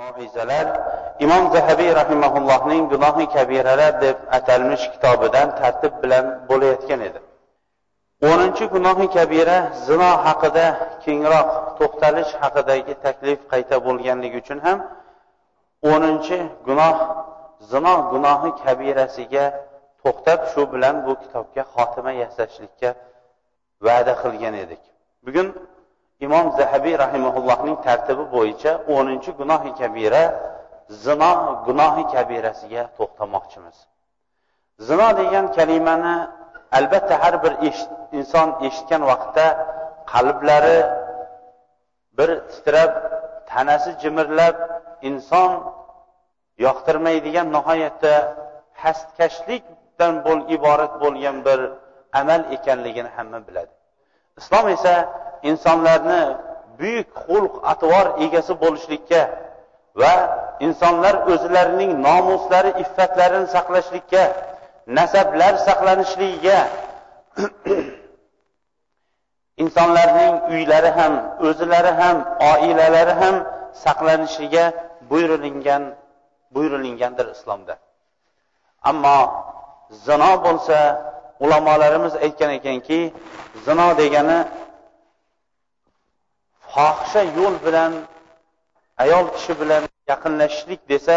moizalar imom zahabiy rahimaullohning gunohi kabiralar deb atalmish kitobidan tartib bilan bo'layotgan edi. O'ninchi gunohi kabira zino haqida kengroq to'xtalish haqidagi taklif qayta bo'lganligi uchun ham o'ninchi gunoh zino gunohi kabirasiga to'xtab shu bilan bu kitobga xotima yasashlikka va'da qilgan edik. Bugun imom zahabiy rahimaullohning tartibi bo'yicha o'ninchi gunohi kabira zino gunohi kabirasiga to'xtamoqchimiz. Zino degan kalimani albatta har bir inson eshitgan vaqtda qalblari bir titrab tanasi jimirlab inson yoqtirmaydigan nihoyatda hastkashlikdan bo'l iborat bo'lgan bir amal ekanligini hamma biladi. Islom esa insonlarni buyuk xulq atvor egasi bo'lishlikka va insonlar o'zlarining nomuslari iffatlarini saqlashlikka nasablar saqlanishligiga insonlarning uylari ham o'zlari ham oilalari ham saqlanishiga buyurilingan buyurilingandir islomda. Ammo zino bo'lsa ulamolarimiz aytgan ekanki zino degani fohisha yo'l bilan ayol kishi bilan yaqinlashishlik desa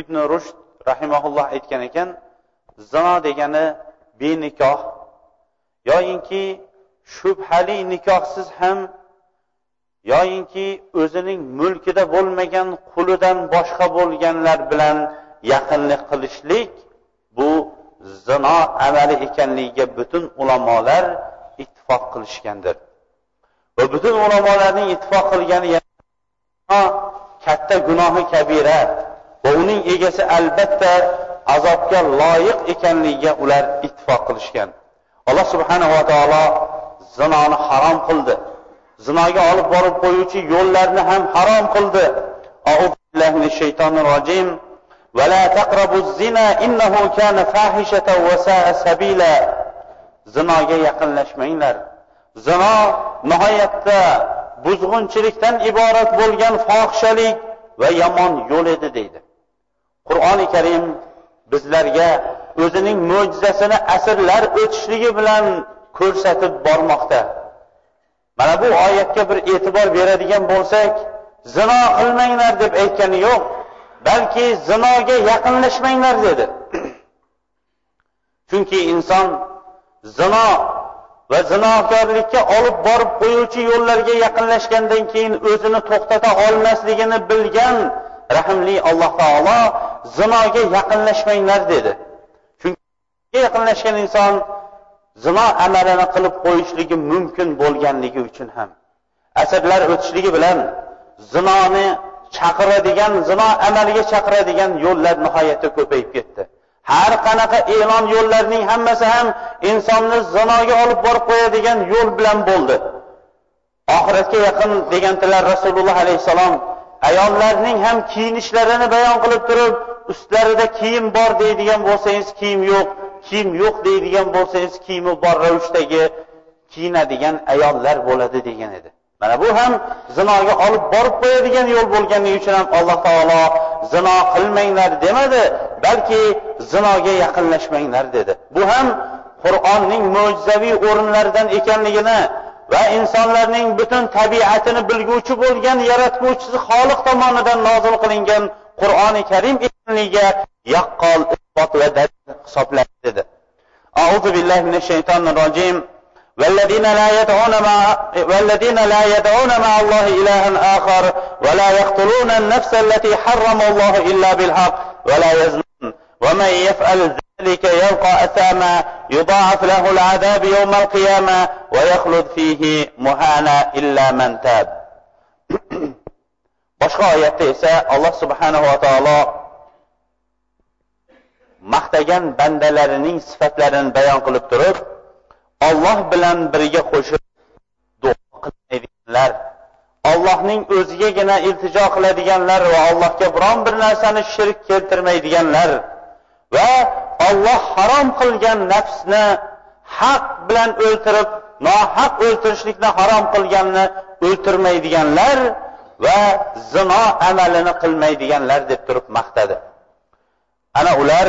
ibn rushd rahimaulloh aytgan ekan zino degani benikoh. Yoyinki shubhali nikohsiz ham yoyinki o'zining mulkida bo'lmagan qulidan boshqa bo'lganlar bilan yaqinlik qilishlik bu zino amali ekanligiga butun ulamolar ittifoq qilishgandir. va butun ulamolarning ittifoq qilgani katta gunohi kabira va uning egasi albatta azobga loyiq ekanligiga ular ittifoq qilishgan alloh subhanava taolo zinoni harom qildi zinoga olib borib qo'yuvchi yo'llarni ham harom qildi shaytonir rojim ولا تقربوا الزنا إنه كان فاحشة وساء سبيلا zinoga yaqinlashmanglar Zino nihoyatda buzg'unchilikdan iborat bo'lgan fohishalik va yomon yo'l edi deydi. Qur'oni karim bizlarga o'zining mo'jizasini asrlar o'tishligi bilan ko'rsatib bormoqda. Mana bu oyatga bir e'tibor beradigan bo'lsak zino qilmanglar deb aytgani yo'q balki zinoga yaqinlashmanglar dedi. Chunki inson zino va zinokorlikka olib borib qo'yuvchi yo'llarga yaqinlashgandan keyin o'zini to'xtata olmasligini bilgan rahmli alloh taolo zinoga yaqinlashmanglar dedi. Chunki yaqinlashgan inson zino amalini qilib qo'yishligi mumkin bo'lganligi uchun ham. Asrlar o'tishligi bilan zinoni chaqiradigan zino amaliga chaqiradigan yo'llar nihoyatda ko'payib ketdi. Har qanaqa e'lon yo'llarining hammasi ham insonni zinoga olib borib qo'yadigan yo'l bilan bo'ldi. Oxiratga yaqin degandilar rasululloh alayhissalom ayollarning ham kiyinishlarini bayon qilib turib ustlarida kiyim bor deydigan bo'lsangiz kiyim yo'q kiyim yo'q deydigan bo'lsangiz kiyimi bor ravishdagi kiyinadigan ayollar bo'ladi degan edi. Mana bu ham zinoga olib borib qo'yadigan yo'l bo'lganligi uchun ham Alloh taolo zino qilmanglar demadi, balki zinoga yaqinlashmanglar dedi. Bu ham Qur'onning mo'jizaviy o'rinlaridan ekanligini va insonlarning butun tabiatini bilguvchi bo'lgan yaratguvchisi Xoliq tomonidan nozil qilingan Qur'oni Karim ekanligiga yaqqol isbot va dalil hisoblanadi dedi. A'udhu billahi minash shaytonir rojim. والذين لا يدعون مع والذين لا يدعون مع الله إلها آخر ولا يقتلون النفس التي حرم الله إلا بالحق ولا يزنون. ومن يفعل ذلك يلقى أثاما يضاعف له العذاب يوم القيامة ويخلد فيه مهانا إلا من تاب. boshqa oyatda esa alloh subhanahu va taolo maqtagan bandalarining sifatlarini bayon qilib olloh bilan birga qo'shib duo qilmaydiganlar ollohning o'zigagina iltijo qiladiganlar va allohga biron bir narsani shirk keltirmaydiganlar va olloh harom qilgan nafsni haq bilan o'ltirib nohaq o'ltirishlikni harom qilganni o'ltirmaydiganlar va zino amalini qilmaydiganlar deb turib maqtadi. Ana ular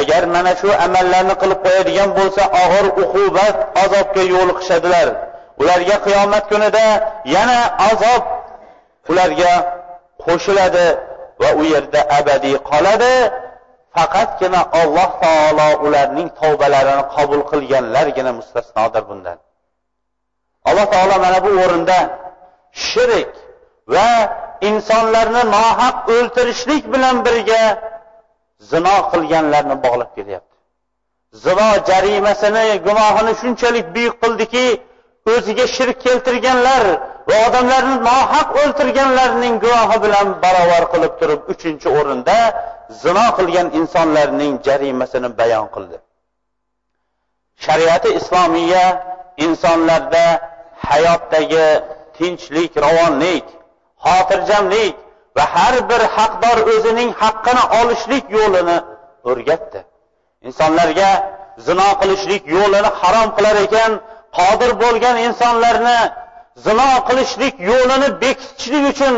agar mana shu amallarni qilib qo'yadigan bo'lsa og'ir uqubat azobga yo'liqishadilar. Ularga qiyomat kunida yana azob ularga qo'shiladi va u yerda abadiy qoladi. Faqatgina alloh taolo ularning tavbalarini qabul qilganlargina mustasnodir bundan. Alloh taolo mana bu o'rinda shirik va insonlarni nohaq o'ltirishlik bilan birga zino qilganlarni bog'lab kelyapti zino jarimasini gunohini shunchalik buyuk qildiki o'ziga shirk keltirganlar va odamlarni nohaq o'ltirganlarning gunohi bilan barobar qilib turib uchinchi o'rinda zino qilgan insonlarning jarimasini bayon qildi. Shariati islomiya insonlarda hayotdagi tinchlik ravonlik xotirjamlik va har bir haqdor o'zining haqqini olishlik yo'lini o'rgatdi. Insonlarga zino qilishlik yo'lini harom qilar ekan qodir bo'lgan insonlarni zino qilishlik yo'lini bekitishlik uchun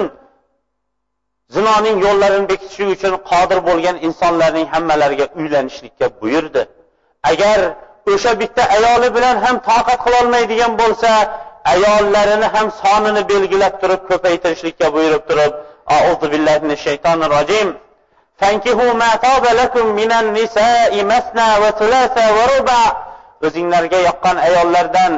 zinoning yo'llarini bekitishlik uchun qodir bo'lgan insonlarning hammalariga uylanishlikka buyurdi. Agar o'sha bitta ayoli bilan ham toqat qilolmaydigan bo'lsa ayollarini ham sonini belgilab turib ko'paytirishlikka buyurib turib أعوذ بالله من الشيطان الرجيم فانكحوا ما طاب lakum minan النساء مثنى va thulatha va o'zinglarga yoqqan ayollardan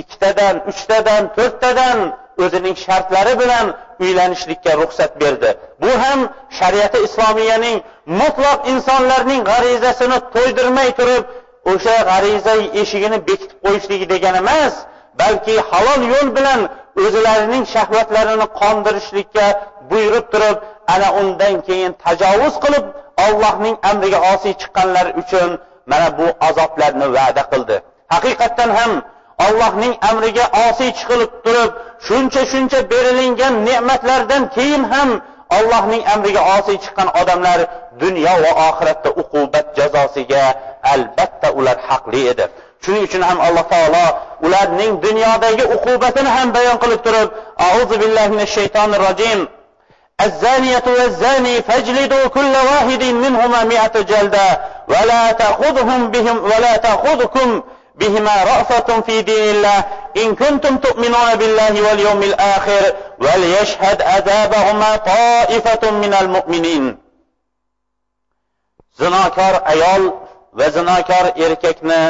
ikkitadan uchtadan to'rttadan o'zining shartlari bilan uylanishlikka ruxsat berdi. Bu ham shariati islomiyaning mutlaq insonlarning g'arizasini to'ydirmay turib o'sha g'ariza eshigini bekitib qo'yishligi degani emas balki halol yo'l bilan o'zlarining shahvatlarini qondirishlikka buyurib turib ana undan keyin tajovuz qilib Allohning amriga osiy chiqqanlar uchun mana bu azoblarni va'da qildi. Haqiqatdan ham Allohning amriga osiy chiqilib turib shuncha shuncha berilingan ne'matlardan keyin ham ollohning amriga osiy chiqqan odamlar dunyo va oxiratda uqubat jazosiga albatta ular haqli edi shuning uchun ham alloh taolo ularning dunyodagi uqubatini ham bayon qilib turib auzu billahi minash shaytonir rojim الزانية والزاني فاجلدوا كل واحد منهما مئة جلدة ولا تأخذهم بهم ولا تأخذكم بهما رأفة في دين الله إن كنتم تؤمنون بالله واليوم الآخر وليشهد عذابهما طائفة من المؤمنين zinokor ayol va zinokor erkakni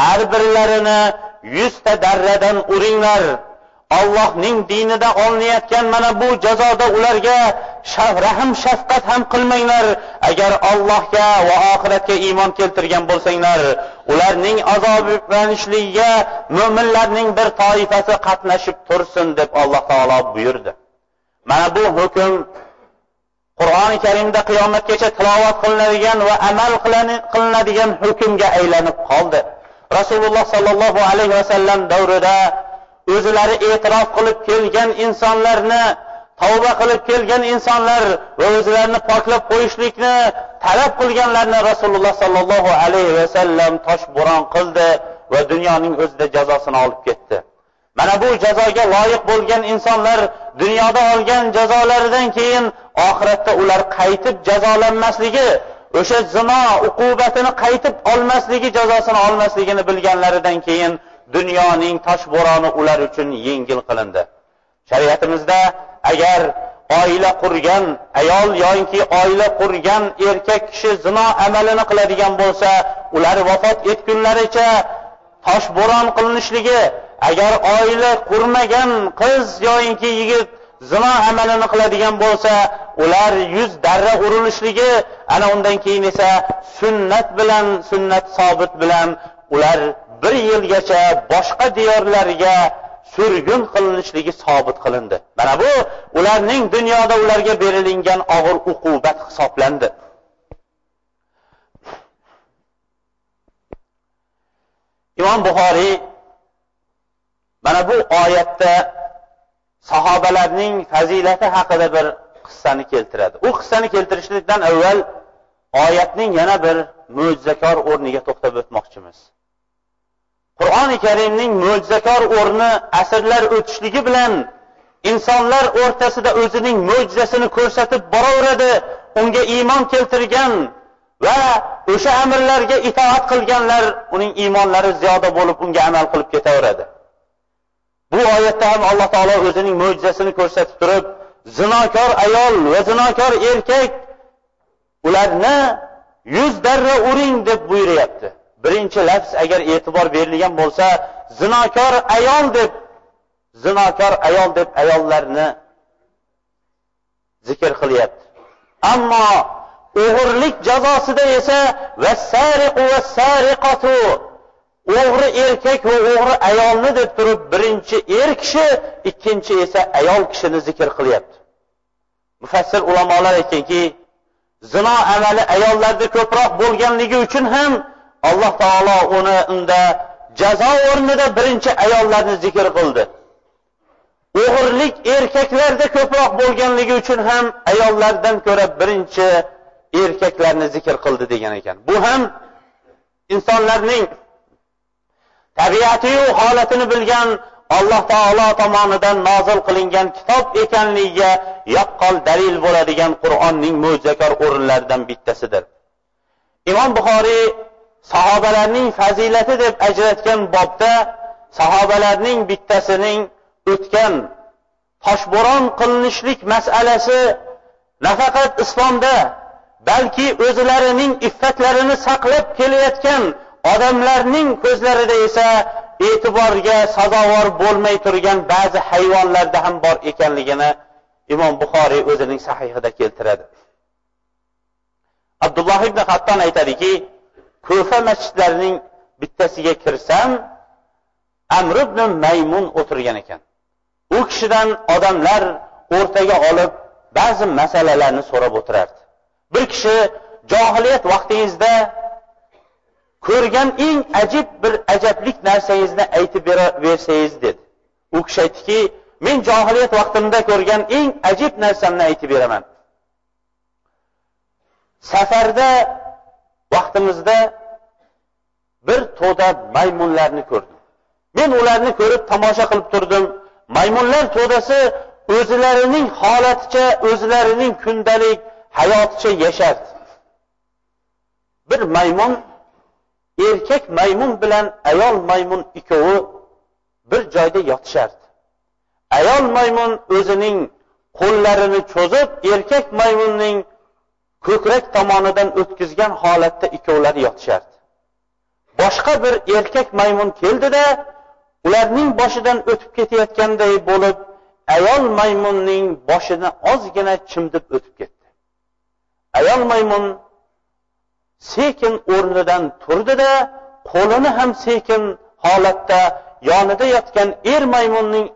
har birlarini yuzta darradan uringlar ollohning dinida olinayotgan mana bu jazoda ularga rahm shafqat ham qilmanglar agar ollohga va oxiratga iymon keltirgan bo'lsanglar ularning azoblanishligiga mo'minlarning bir toifasi qatnashib tursin deb alloh taolo buyurdi. Mana bu hukm qur'oni karimda qiyomatgacha tilovat qilinadigan va amal qilinadigan hukmga aylanib qoldi. Rasululloh sollallohu alayhi vasallam davrida o'zlari e'tirof qilib kelgan insonlarni tavba qilib kelgan insonlar va o'zlarini poklab qo'yishlikni talab qilganlarni rasululloh sollallohu alayhi vasallam toshbo'ron qildi va dunyoning o'zida jazosini olib ketdi. Mana bu jazoga loyiq bo'lgan insonlar dunyoda olgan jazolaridan keyin oxiratda ular qaytib jazolanmasligi o'sha zino uqubatini qaytib olmasligi jazosini olmasligini bilganlaridan keyin dunyoning toshbo'roni ular uchun yengil qilindi. Shariatimizda agar oila qurgan ayol yoinki oila qurgan erkak kishi zino amalini qiladigan bo'lsa ular vafot etgunlaricha toshbo'ron qilinishligi agar oila qurmagan qiz yoinki yigit zino amalini qiladigan bo'lsa ular yuz darra urilishligi ana undan keyin esa sunnat bilan sunnat sobit bilan ular bir yilgacha boshqa diyorlarga surgun qilinishligi sobit qilindi. Mana bu ularning dunyoda ularga berilingan og'ir uqubat hisoblandi. Imom buxoriy mana bu oyatda sahobalarning fazilati haqida bir qissani keltiradi. U qissani keltirishlikdan avval oyatning yana bir mo'jizakor o'rniga to'xtab o'tmoqchimiz. Qur'oni karimning mo'jizakor o'rni asrlar o'tishligi bilan insonlar o'rtasida o'zining mo'jizasini ko'rsatib boraveradi unga iymon keltirgan va o'sha amirlarga itoat qilganlar uning iymonlari ziyoda bo'lib unga amal qilib ketaveradi. Bu oyatda ham alloh taolo o'zining mo'jizasini ko'rsatib turib zinokor ayol va zinokor erkak ularni yuz darra uring deb buyuryapti. Birinchi lafz agar e'tibor berilgan bo'lsa zinokor ayol deb zinokor ayol deb ayollarni zikr qilyapti. Ammo o'g'irlik jazosida esa o'g'ri erkak va o'g'ri ayolni deb turib birinchi er kishi ikkinchi esa ayol kishini zikr qilyapti. Mufassir ulamolar aytganki zino amali ayollarda ko'proq bo'lganligi uchun ham alloh taolo uni unda jazo o'rnida birinchi ayollarni zikr qildi. O'g'irlik erkaklarda ko'proq bo'lganligi uchun ham ayollardan ko'ra birinchi erkaklarni zikr qildi degan ekan. Bu ham insonlarning tabiatiyu holatini bilgan alloh taolo tomonidan nozil qilingan kitob ekanligiga yaqqol dalil bo'ladigan qur'onning mo'jizakor o'rinlaridan bittasidir. Imom buxoriy sahobalarning fazilati deb ajratgan bobda sahobalarning bittasining o'tgan toshbo'ron qilinishlik masalasi nafaqat islomda balki o'zlarining iffatlarini saqlab kelayotgan odamlarning ko'zlarida esa e'tiborga sazovor bo'lmay turgan ba'zi hayvonlarda ham bor ekanligini imom buxoriy o'zining sahihida keltiradi. Abdulloh ibn hatton aytadiki ko'fa masjidlarining bittasiga kirsam amr ibn maymun o'tirgan ekan. U kishidan odamlar o'rtaga olib ba'zi masalalarni so'rab o'tirardi. Bir kishi johiliyat vaqtingizda ko'rgan eng ajib bir ajablik narsangizni aytib bersangiz dedi. U kishi aytdiki men johiliyat vaqtimda ko'rgan eng ajib narsamni aytib beraman. Safarda vaqtimizda bir to'da maymunlarni ko'rdim. Men ularni ko'rib tomosha qilib turdim. Maymunlar to'dasi o'zlarining holaticha o'zlarining kundalik hayoticha yashardi. Bir maymun erkak maymun bilan ayol maymun ikkovi bir joyda yotishardi. Ayol maymun o'zining qo'llarini cho'zib erkak maymunning ko'krak tomonidan o'tkazgan holatda ikkovlari yotishardi. Boshqa bir erkak maymun keldida ularning boshidan o'tib ketayotganday bo'lib ayol maymunning boshini ozgina chimdib o'tib ketdi. Ayol maymun sekin o'rnidan turdida qo'lini ham sekin holatda yonida yotgan er maymunning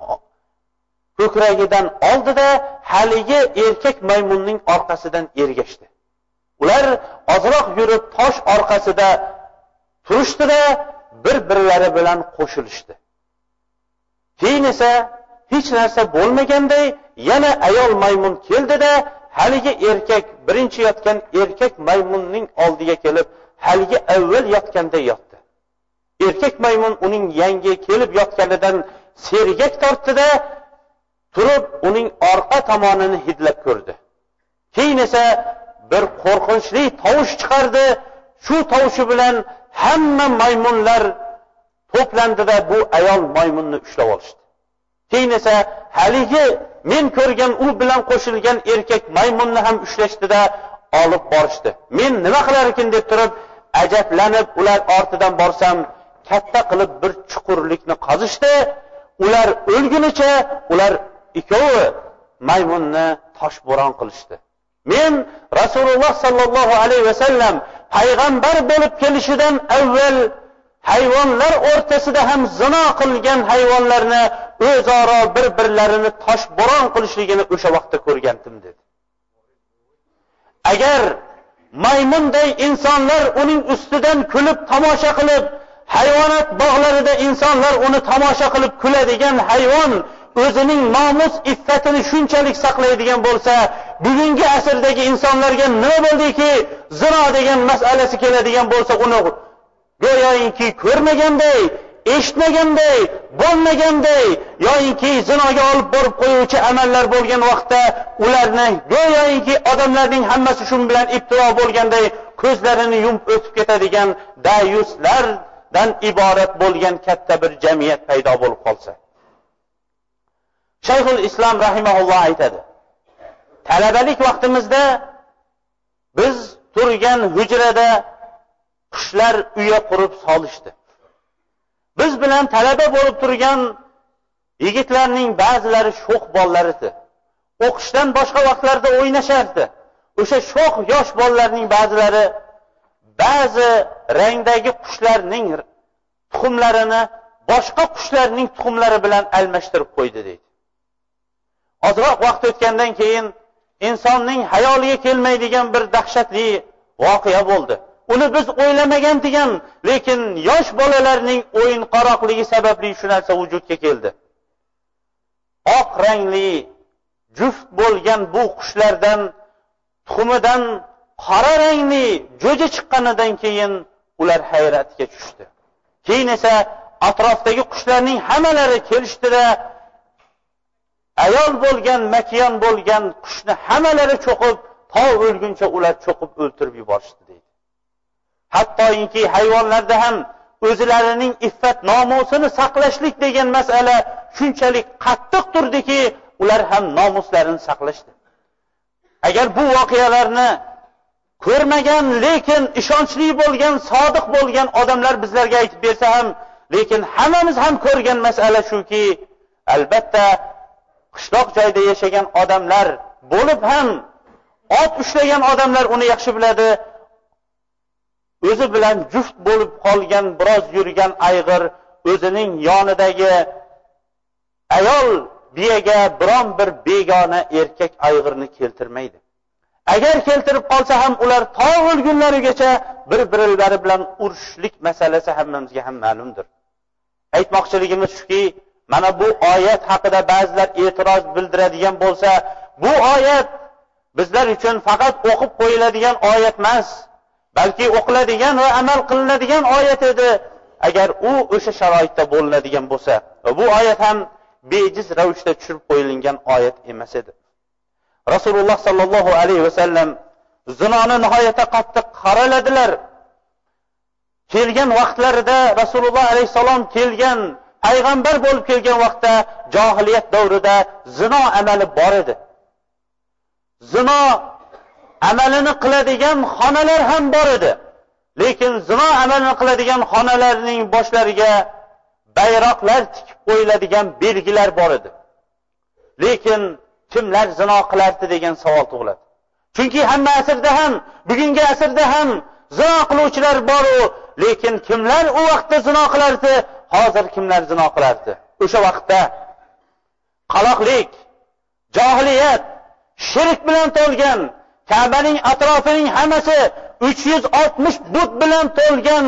ko'kragidan oldida haligi erkak maymunning orqasidan ergashdi. Ular ozroq yurib tosh orqasida turishdida bir birlari bilan qo'shilishdi. Keyin esa hech narsa bo'lmaganday yana ayol maymun keldida haligi erkak birinchi yotgan erkak maymunning oldiga kelib haligi avval yotganday yotdi. Erkak maymun uning yangi kelib yotganidan sergak tortdida turib uning orqa tomonini hidlab ko'rdi. Keyin esa bir qo'rqinchli tovush chiqardi. Shu tovushi bilan hamma maymunlar to'plandida bu ayol maymunni ushlab olishdi. Keyin esa haligi men ko'rgan u bilan qo'shilgan erkak maymunni ham ushlashdida olib borishdi. Men nima qilarkin deb turib ajablanib ular ortidan borsam katta qilib bir chuqurlikni qazishdi. Ular o'lgunicha ular ikkovi maymunni toshbo'ron qilishdi. Men rasululloh sollallohu alayhi vasallam payg'ambar bo'lib kelishidan avval hayvonlar o'rtasida ham zino qilgan hayvonlarni o'zaro bir birlarini toshbo'ron qilishligini o'sha vaqtda ko'rgandim dedi. Agar maymunday insonlar uning ustidan kulib tomosha qilib hayvonot bog'larida insonlar uni tomosha qilib kuladigan hayvon o'zining nomus iffatini shunchalik saqlaydigan bo'lsa bugungi asrdagi insonlarga nima bo'ldiki? Zino degan masalasi keladigan bo'lsa uni go'yoki ko'rmaganday eshitmaganday bo'lmaganday yoyinki zinoga olib borib qo'yuvchi amallar bo'lgan vaqtda ularni go'yoki odamlarning hammasi shu bilan ibtilo bo'lganday ko'zlarini yumib o'tib ketadigan dayuslardan iborat bo'lgan katta bir jamiyat paydo bo'lib qolsa. Shayxul islom rahimaulloh aytadi. Talabalik vaqtimizda biz turgan hujrada qushlar uya qurib solishdi. Biz bilan talaba bo'lib turgan yigitlarning ba'zilari sho'x bolalar edi o'qishdan boshqa vaqtlarda o'ynashardi. O'sha sho'x yosh bolalarning ba'zilari ba'zi rangdagi qushlarning tuxumlarini boshqa qushlarning tuxumlari bilan almashtirib qo'ydi deydi. Ozroq vaqt o'tgandan keyin insonning hayoliga kelmaydigan bir dahshatli voqea bo'ldi. Uni biz o'ylamagan degan lekin yosh bolalarning o'yinqaroqligi sababli shu narsa vujudga keldi. Oq rangli juft bo'lgan bu qushlardan tuxumidan qora rangli jo'ja chiqqanidan keyin ular hayratga tushdi. Keyin esa atrofdagi qushlarning hammalari kelishdida ayol bo'lgan makiyon bo'lgan qushni hammalari cho'qib to o'lguncha ular cho'qib o'ltirib yuborishdi deydi. Hattoki hayvonlarda ham o'zlarining iffat nomusini saqlashlik degan masala shunchalik qattiq turdiki ular ham nomuslarini saqlashdi. Agar bu voqealarni ko'rmagan lekin ishonchli bo'lgan sodiq bo'lgan odamlar bizlarga aytib bersa ham lekin hammamiz ham ko'rgan masala shuki albatta qishloq joyda yashagan odamlar bo'lib ham ot ushlagan odamlar uni yaxshi biladi. O'zi bilan juft bo'lib qolgan biroz yurgan ayg'ir o'zining yonidagi ayol biyaga biron bir begona erkak ayg'irni keltirmaydi. Agar keltirib qolsa ham ular to o'lgunlarigacha bir birlari bilan urushishlik masalasi hammamizga ham ma'lumdir. Aytmoqchiligimiz shuki mana bu oyat haqida ba'zilar e'tiroz bildiradigan bo'lsa bu oyat bizlar uchun faqat o'qib qo'yiladigan oyat emas balki o'qiladigan va amal qilinadigan oyat edi. Agar u o'sha sharoitda bo'linadigan bo'lsa va bu oyat ham bejiz ravishda tushirib qo'yilgan oyat emas edi. Rasululloh sollallohu alayhi vasallam zinoni nihoyatda qattiq qoraladilar kelgan vaqtlarida rasululloh alayhissalom kelgan payg'ambar bo'lib kelgan vaqtda johiliyat davrida zino amali bor edi. Zino amalini qiladigan xonalar ham bor edi. Lekin zino amalini qiladigan xonalarning boshlariga bayroqlar tikib qo'yiladigan belgilar bor edi. Lekin kimlar zino qilardi degan savol tug'iladi. Chunki hamma asrda ham bugungi asrda ham zino qiluvchilar boru lekin kimlar u vaqtda zino qilardi hozir kimlar zino qilardi? O'sha vaqtda qaloqlik johiliyat shirk bilan to'lgan kabaning atrofining hammasi uch yuz oltmish but bilan to'lgan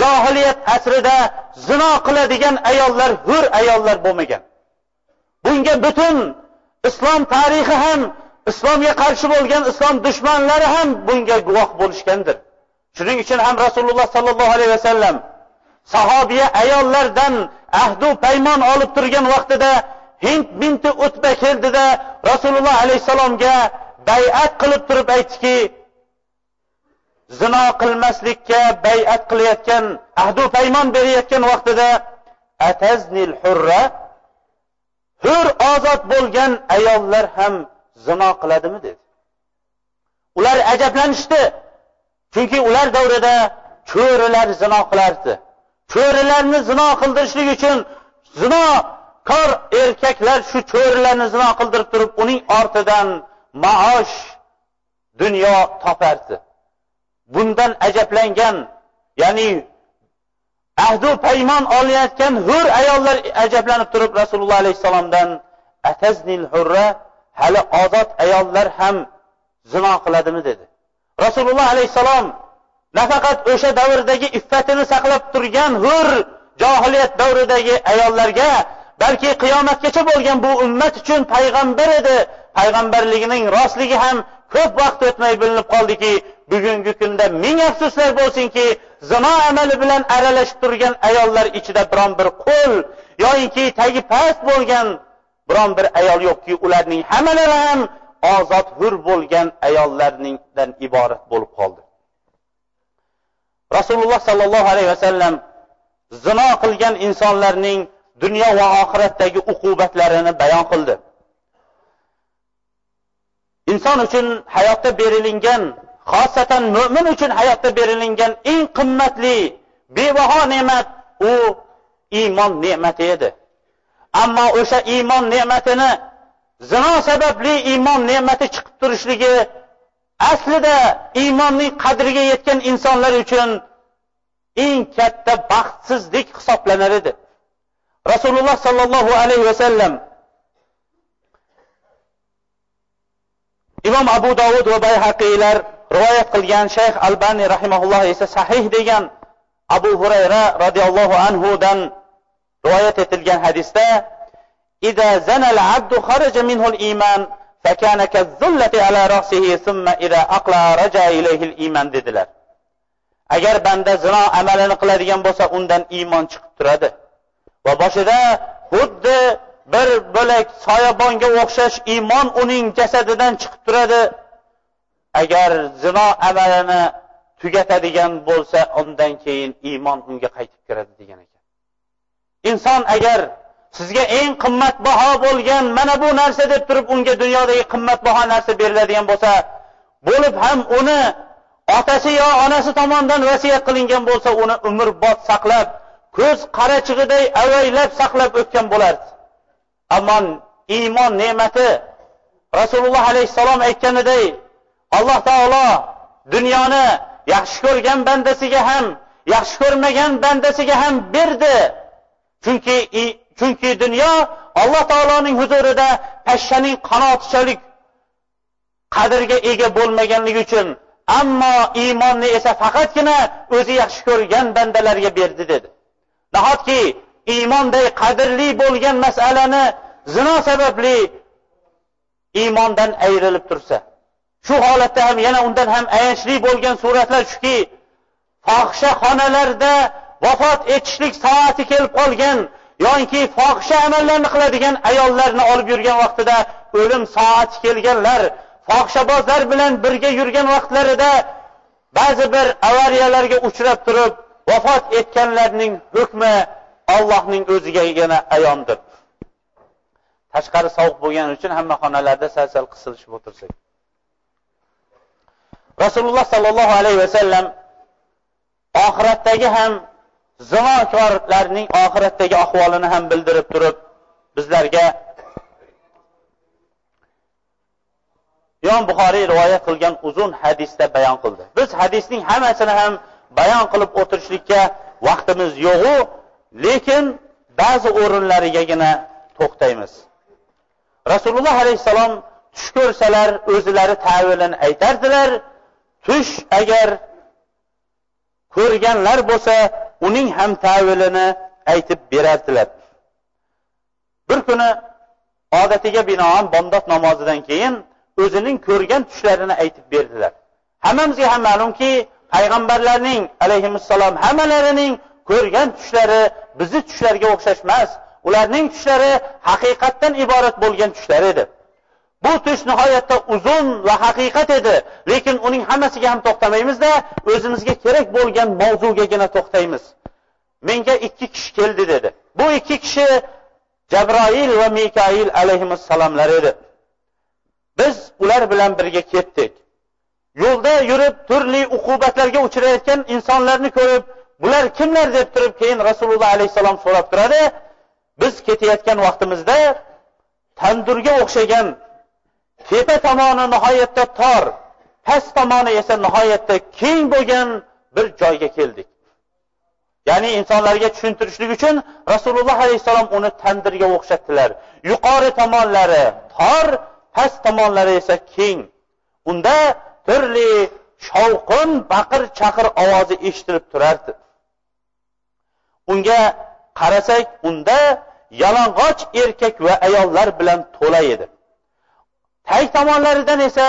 johiliyat asrida zino qiladigan ayollar hur ayollar bo'lmagan. Bunga butun islom tarixi ham islomga qarshi bo'lgan islom dushmanlari ham bunga guvoh bo'lishgandir. Shuning uchun ham rasululloh sollallohu alayhi vasallam sahobiya ayollardan ahdu paymon olib turgan vaqtida hind binti utba keldida rasululloh alayhissalomga bay'at qilib turib aytdiki zino qilmaslikka bay'at qilayotgan ahdu paymon berayotgan vaqtida ataznil hurra hur ozod bo'lgan ayollar ham zino qiladimi? dedi. Ular ajablanishdi chunki ular davrida cho'rilar zino qilardi. Cho'rilarni zino qildirishlik uchun zinokor erkaklar shu cho'rilarni zino qildirib turib uning ortidan maosh dunyo topardi. Bundan ajablangan ya'ni ahdu paymon olayotgan hur ayollar ajablanib turib rasululloh alayhissalomdan ataznil hurra hali ozod ayollar ham zino qiladimi? dedi. Rasululloh alayhissalom nafaqat o'sha davrdagi iffatini saqlab turgan hur johiliyat davridagi ayollarga balki qiyomatgacha bo'lgan bu ummat uchun payg'ambar edi. Payg'ambarligining rostligi ham ko'p vaqt o'tmay bilinib qoldiki bugungi kunda ming afsuslar bo'lsinki zino amali bilan aralashib turgan ayollar ichida biron bir qo'l yoyinki tagi past bo'lgan biron bir ayol yo'qki ularning hammalari ham ozod hur bo'lgan ayollardan iborat bo'lib qoldi. Rasululloh sollallohu alayhi vasallam zino qilgan insonlarning dunyo va oxiratdagi uqubatlarini bayon qildi. Inson uchun hayotda berilingan xosatan mo'min uchun hayotda berilingan eng qimmatli bebaho ne'mat u iymon ne'mati edi. Ammo o'sha iymon ne'matini zino sababli iymon ne'mati chiqib turishligi aslida iymonning qadriga yetgan insonlar uchun eng katta baxtsizlik hisoblanar edi rasululloh sollallohu alayhi vasallam imom abu dovud va bayhaqiylar rivoyat qilgan shayx albani rahimaulloh esa sahih degan abu hurayra roziyallohu anhudan rivoyat etilgan hadisda zanal abdu minhul فكان كالذلة على رأسه ثم إذا أقلع رجع إليه الإيمان dedilar agar banda zino amalini qiladigan bo'lsa undan iymon chiqib turadi va boshida xuddi bir bo'lak soyabonga o'xshash iymon uning jasadidan chiqib turadi agar zino amalini tugatadigan bo'lsa undan keyin iymon unga qaytib kiradi degan ekan inson agar sizga eng qimmatbaho bo'lgan mana bu narsa deb turib unga dunyodagi qimmatbaho narsa beriladigan bo'lsa bo'lib ham uni otasi yo onasi tomonidan vasiyat qilingan bo'lsa uni umrbod saqlab ko'z qarachig'iday avaylab saqlab o'tgan bo'lardi ammo iymon ne'mati rasululloh alayhissalom aytganiday alloh taolo dunyoni yaxshi ko'rgan bandasiga ham yaxshi ko'rmagan bandasiga ham berdi. Chunki chunki dunyo alloh taoloning huzurida pashshaning qanotichalik qadrga ega bo'lmaganligi uchun ammo iymonni esa faqatgina o'zi yaxshi ko'rgan bandalarga berdi dedi. Nahotki iymonday qadrli bo'lgan masalani zino sababli iymondan ayrilib tursa? Shu holatda ham yana undan ham ayanchli bo'lgan suratlar shuki fohisha xonalarda vafot etishlik soati kelib qolgan yoki fohisha amallarni qiladigan ayollarni olib yurgan vaqtida o'lim soati kelganlar fohishabozlar bilan birga yurgan vaqtlarida ba'zi bir avariyalarga uchrab turib vafot etganlarning hukmi Allohning o'zigagina ayondir tashqari sovuq bo'lgani uchun hamma xonalarda sal sal qisilishib o'tirsak. Rasululloh sollallohu alayhi vasallam oxiratdagi ham zinokorlarning oxiratdagi ahvolini ham bildirib turib bizlarga imom buxoriy rivoyat qilgan uzun hadisda bayon qildi. Biz hadisning hammasini ham bayon qilib o'tirishlikka vaqtimiz yo'g'u lekin ba'zi o'rinlarigagina to'xtaymiz. Rasululloh alayhissalom tush ko'rsalar o'zlari tavilini aytardilar. Tush agar ko'rganlar bo'lsa uning ham tavilini aytib berardilar. Bir kuni odatiga binoan bomdod namozidan keyin o'zining ko'rgan tushlarini aytib berdilar. Hammamizga ham ma'lumki payg'ambarlarning alayhissalom hammalarining ko'rgan tushlari bizni tushlarga o'xshash emas ularning tushlari haqiqatdan iborat bo'lgan tushlar edi. Bu tush nihoyatda uzun va haqiqat edi. Lekin uning hammasiga ham to'xtamaymizda o'zimizga kerak bo'lgan mavzugagina to'xtaymiz. Menga ikki kishi keldi dedi. Bu ikki kishi jabroil va mikoil alayhissalomlar edi. Biz ular bilan birga ketdik. Yo'lda yurib turli uqubatlarga uchrayotgan insonlarni ko'rib bular kimlar? deb turib keyin rasululloh alayhissalom so'rab turadi. Biz ketayotgan vaqtimizda tandurga o'xshagan tepa tomoni nihoyatda tor past tomoni esa nihoyatda keng bo'lgan bir joyga keldik. Ya'ni insonlarga tushuntirishlik uchun rasululloh alayhissalom uni tandirga o'xshatdilar. Yuqori tomonlari tor past tomonlari esa keng. Unda turli shovqin baqir chaqir ovozi eshitilib turardi. Unga qarasak unda yalang'och erkak va ayollar bilan to'la edi. Tag tomonlaridan esa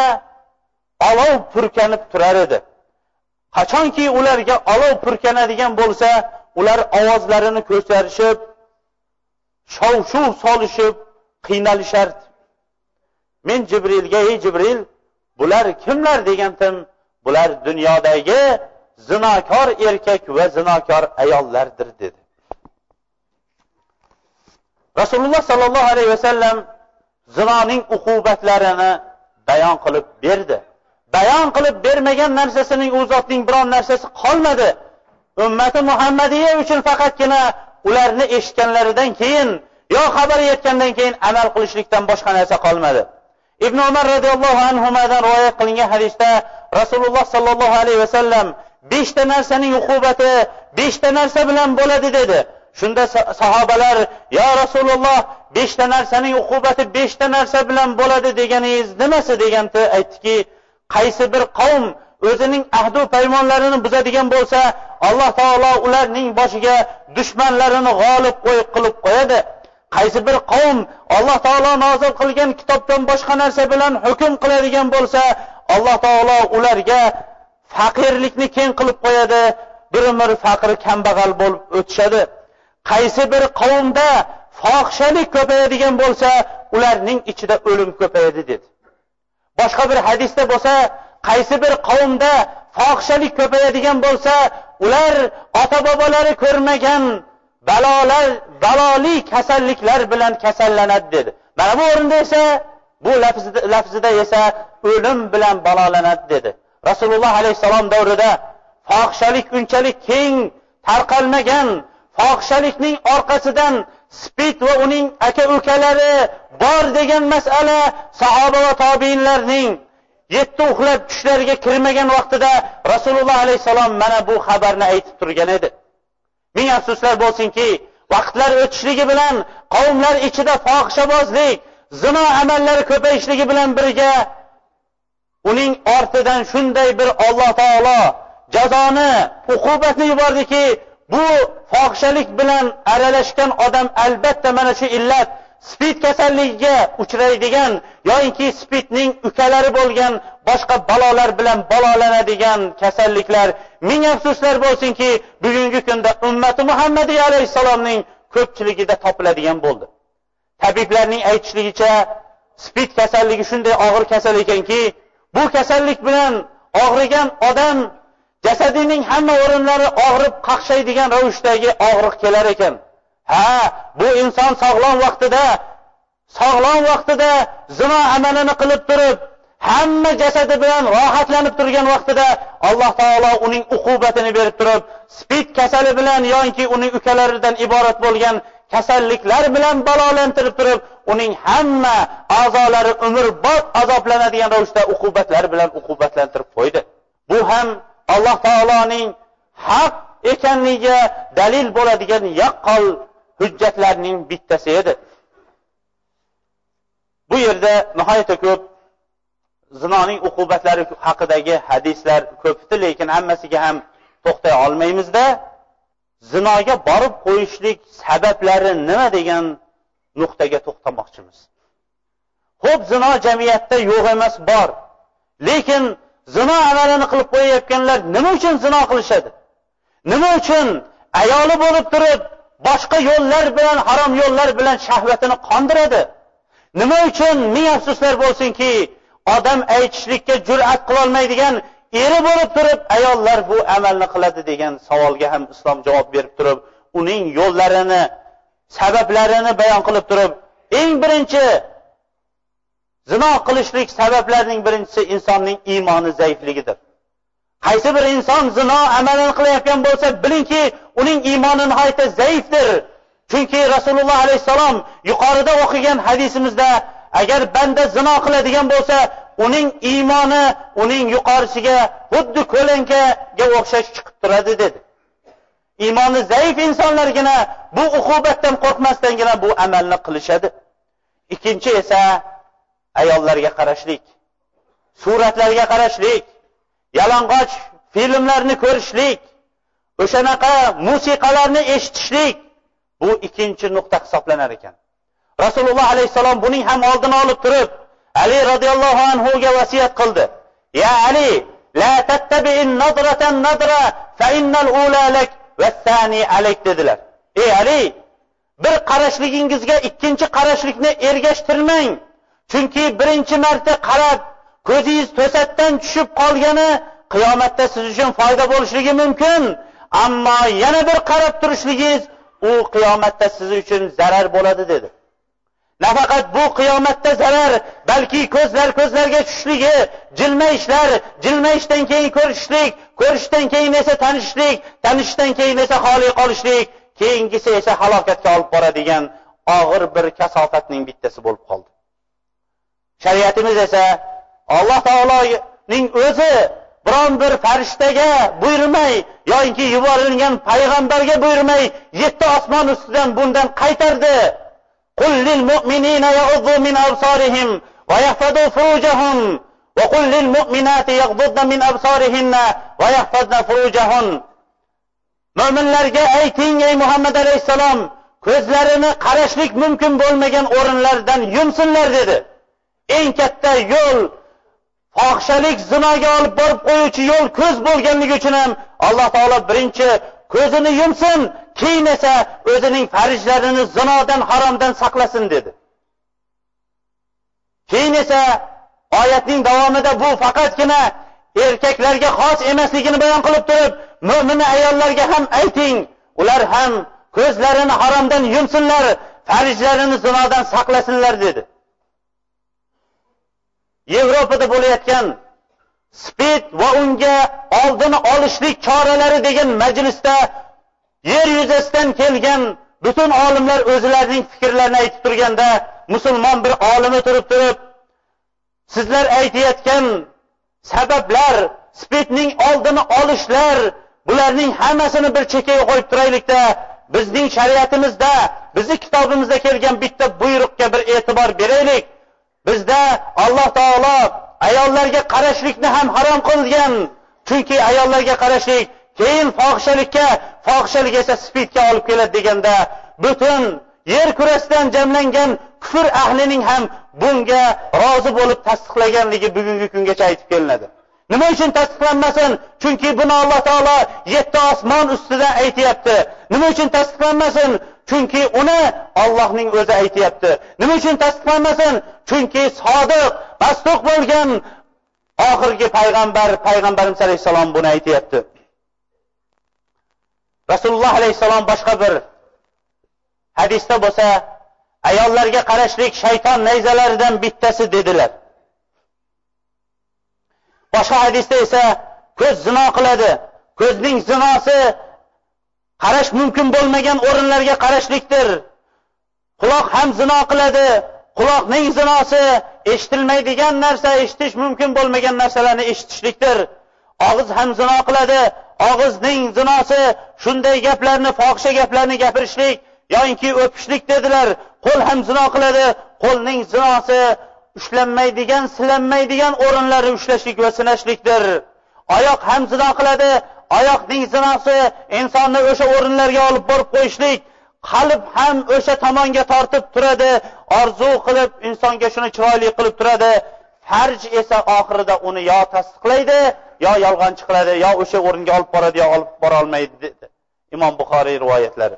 olov purkanib turar edi. Qachonki ularga olov purkanadigan bo'lsa ular ovozlarini ko'tarishib shov shuv solishib qiynalishardi men jibrilga ey jibril bular kimlar? degandim bular dunyodagi zinokor erkak va zinokor ayollardir dedi. Rasululloh sollallohu alayhi vasallam zinoning uqubatlarini bayon qilib berdi. Bayon qilib bermagan narsasining u zotning biron narsasi qolmadi. Ummati muhammadiya uchun faqatgina ularni eshitganlaridan keyin yo xabar yetgandan keyin amal qilishlikdan boshqa narsa qolmadi. Ibn umar roziyallohu anhudan rivoyat qilingan hadisda rasululloh sollallohu alayhi vasallam beshta narsaning uqubati beshta narsa bilan bo'ladi dedi. Shunda sahobalar yo rasululloh beshta narsaning uqubati beshta narsa bilan bo'ladi deganingiz nimasi deganda aytdiki qaysi bir qavm o'zining ahdu paymonlarini buzadigan bo'lsa alloh taolo ularning boshiga dushmanlarini g'olib qo'yib qilib qo'yadi. Qaysi bir qavm alloh taolo nozil qilgan kitobdan boshqa narsa bilan hukm qiladigan bo'lsa alloh taolo ularga faqirlikni keng qilib qo'yadi. Bir umr faqir kambag'al bo'lib o'tishadi. Qaysi bir qavmda fohishalik ko'payadigan bo'lsa ularning ichida o'lim ko'payadi dedi. Boshqa bir hadisda bo'lsa qaysi bir qavmda fohishalik ko'payadigan bo'lsa ular ota bobolari ko'rmagan balolar baloli kasalliklar bilan kasallanadi dedi. Mana bu o'rinda esa bu lafzida esa o'lim bilan balolanadi dedi. Rasululloh alayhissalom davrida fohishalik unchalik keng tarqalmagan fohishalikning orqasidan spid va uning aka ukalari bor degan masala sahoba va tobiinlarning yetti uxlab tushlariga kirmagan vaqtida rasululloh alayhissalom mana bu xabarni aytib turgan edi. Ming afsuslar bo'lsinki vaqtlar o'tishligi bilan qavmlar ichida fohishabozlik zino amallari ko'payishligi bilan birga uning ortidan shunday bir olloh taolo jazoni uqubatni yubordiki bu fohishalik bilan aralashgan odam albatta mana shu illat spid kasalligiga uchraydigan yoinki spidning ukalari bo'lgan boshqa balolar bilan balolanadigan kasalliklar. Ming afsuslar bo'lsinki bugungi kunda ummati muhammadiy alayhissalomning ko'pchiligida topiladigan bo'ldi. Tabiblarning aytishligicha spid kasalligi shunday og'ir kasal ekanki bu kasallik bilan og'rigan odam jasadining hamma o'rinlari og'rib qaqshaydigan ravishdagi og'riq kelar ekan. Ha bu inson sog'lom vaqtida sog'lom vaqtida zino amalini qilib turib hamma jasadi bilan rohatlanib turgan vaqtida alloh taolo uning uqubatini berib turib spid kasali bilan yoki uning ukalaridan iborat bo'lgan kasalliklar bilan balolantirib turib uning hamma a'zolari umrbod azoblanadigan ravishda uqubatlar bilan uqubatlantirib qo'ydi. Bu ham alloh taoloning haq ekanligiga dalil bo'ladigan yaqqol hujjatlarning bittasi edi. Bu yerda nihoyatda ko'p zinoning uqubatlari haqidagi hadislar ko'pdi lekin hammasiga ham to'xtay olmaymizda zinoga borib qo'yishlik sabablari nima degan nuqtaga to'xtamoqchimiz. Ho'p zino jamiyatda yo'q emas bor. Lekin zino amalini qilib qo'yayotganlar nima uchun zino qilishadi? Nima uchun ayoli bo'lib turib boshqa yo'llar bilan harom yo'llar bilan shahvatini qondiradi? Nima uchun ming afsuslar bo'lsinki odam aytishlikka jur'at qilolmaydigan eri bo'lib turib ayollar bu amalni qiladi degan savolga ham islom javob berib turib uning yo'llarini sabablarini bayon qilib turib eng birinchi zino qilishlik sabablarining birinchisi insonning iymoni zaifligidir. Qaysi bir inson zino amalini qilayotgan bo'lsa bilingki uning iymoni nihoyatda zaifdir. Chunki rasululloh alayhissalom yuqorida o'qigan hadisimizda agar banda zino qiladigan bo'lsa uning iymoni uning yuqorisiga xuddi ko'lankaga o'xshash chiqib turadi dedi. Iymoni zaif insonlargina bu uqubatdan qo'rqmasdangina bu amalni qilishadi. Ikkinchi esa ayollarga qarashlik suratlarga qarashlik yalang'och filmlarni ko'rishlik o'shanaqa musiqalarni eshitishlik bu ikkinchi nuqta hisoblanar ekan. Rasululloh alayhissalom buning ham oldini olib turib ali roziyallohu anhuga vasiyat qildi. Ya ali la tattabi'in nadratan nadra fa innal ula lak va sani alayk dedilar. Ey ali bir qarashligingizga ikkinchi qarashlikni ergashtirmang. Chunki birinchi marta qarab ko'zingiz to'satdan tushib qolgani qiyomatda siz uchun foyda bo'lishligi mumkin. Ammo yana bir qarab turishligingiz u qiyomatda siz uchun zarar bo'ladi dedi. Nafaqat bu qiyomatda zarar balki ko'zlar ko'zlarga tushishligi jilmayishlar jilmayishdan keyin ko'rishishlik ko'rishishdan keyin esa tanishishlik tanishishdan keyin esa xoli qolishlik keyingisi esa halokatga olib boradigan og'ir bir kasofatning bittasi bo'lib qoldi. Shariatimiz esa Alloh taoloning o'zi biron bir farishtaga buyurmay yoinki yuborilgan payg'ambarga buyurmay yetti osmon ustidan bundan qaytardi. Mu'minina min va yahfadu va mu'minati min va. Mo'minlarga ayting ey Muhammad alayhissalom ko'zlarini qarashlik mumkin bo'lmagan o'rinlardan yumsinlar dedi. Eng katta yo'l fohishalik zinoga olib borib qo'yuvchi yo'l ko'z bo'lganligi uchun ham alloh taolo birinchi ko'zini yumsin keyin esa o'zining farijlarini zinodan haromdan saqlasin dedi. Keyin esa oyatning davomida bu faqatgina erkaklarga xos emasligini bayon qilib turib mo'min ayollarga ham ayting ular ham ko'zlarini haromdan yumsinlar farijlarini zinodan saqlasinlar dedi. Yevropada bo'layotgan spid va unga oldini olishlik choralari degan majlisda yer yuzasidan kelgan butun olimlar o'zlarining fikrlarini aytib turganda musulmon bir olimi turib turib sizlar aytayotgan sabablar spidning oldini olishlar bularning hammasini bir chekkaga qo'yib turaylikda bizning shariatimizda bizni kitobimizda kelgan bitta buyruqqa bir e'tibor beraylik. Bizda alloh taolo ayollarga qarashlikni ham harom qilgan. Chunki ayollarga qarashlik keyin fohishalikka fohishalik esa spidga olib keladi deganda butun yer kurasidan jamlangan kufr ahlining ham bunga rozi bo'lib tasdiqlaganligi bugungi kungacha aytib kelinadi. Nima uchun tasdiqlanmasin? Chunki buni alloh taolo yetti osmon ustida aytyapti. Nima uchun tasdiqlanmasin? Chunki uni ollohning o'zi aytyapti. Nima uchun tasdiqlanmasin? Chunki sodiq masduq bo'lgan oxirgi payg'ambar payg'ambarimiz alayhissalom buni aytyapti. Rasululloh alayhissalom boshqa bir hadisda bo'lsa ayollarga qarashlik shayton nayzalaridan bittasi dedilar. Boshqa hadisda esa ko'z zino qiladi. Ko'zning zinosi qarash mumkin bo'lmagan o'rinlarga qarashlikdir. Quloq ham zino qiladi. Quloqning zinosi eshitilmaydigan narsa eshitish mumkin bo'lmagan narsalarni eshitishlikdir. Og'iz ham zino qiladi. Og'izning zinosi shunday gaplarni fohisha gaplarni gapirishlik yoinki o'pishlik dedilar. Qo'l ham zino qiladi. Qo'lning zinosi ushlanmaydigan silanmaydigan o'rinlari ushlashlik va sinashlikdir. Oyoq ham zino qiladi oyoqning zinosi insonni o'sha o'rinlarga olib borib qo'yishlik qalb ham o'sha tomonga tortib turadi orzu qilib insonga shuni chiroyli qilib turadi. Farj esa oxirida uni yo tasdiqlaydi yo yolg'onchi qiladi yo o'sha o'ringa olib boradi yo olib borolmaydi dedi imom buxoriy rivoyatlari.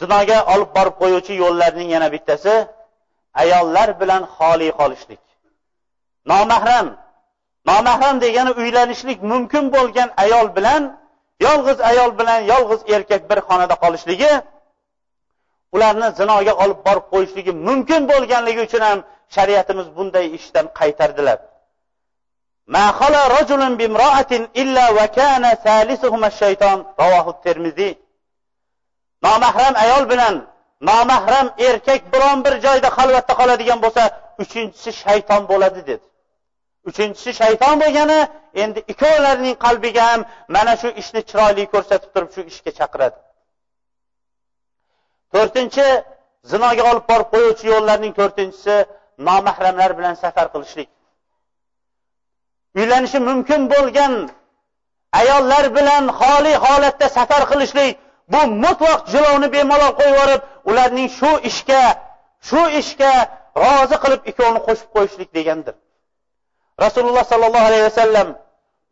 Zinoga olib borib qo'yuvchi yo'llarning yana bittasi ayollar bilan xoli qolishlik. Nomahram nomahram degani uylanishlik mumkin bo'lgan ayol bilan yolg'iz ayol bilan yolg'iz erkak bir xonada qolishligi ularni zinoga olib borib qo'yishligi mumkin bo'lganligi uchun ham shariatimiz bunday ishdan qaytardilar. Nomahram ayol bilan nomahram erkak biron bir joyda xalvatda qoladigan bo'lsa uchinchisi shayton bo'ladi dedi. Uchinchisi shayton bo'lgani endi ikkovlarining qalbiga ham mana shu ishni chiroyli ko'rsatib turib shu ishga chaqiradi. To'rtinchi zinoga olib borib qo'yuvchi yo'llarning to'rtinchisi nomahramlar bilan safar qilishlik. Uylanishi mumkin bo'lgan ayollar bilan xoli holatda safar qilishlik bu mutlaq jilovni bemalol qo'yib yuborib ularning shu ishga shu ishga rozi qilib ikkovini qo'shib qo'yishlik degandir rasululloh sollallohu alayhi vasallam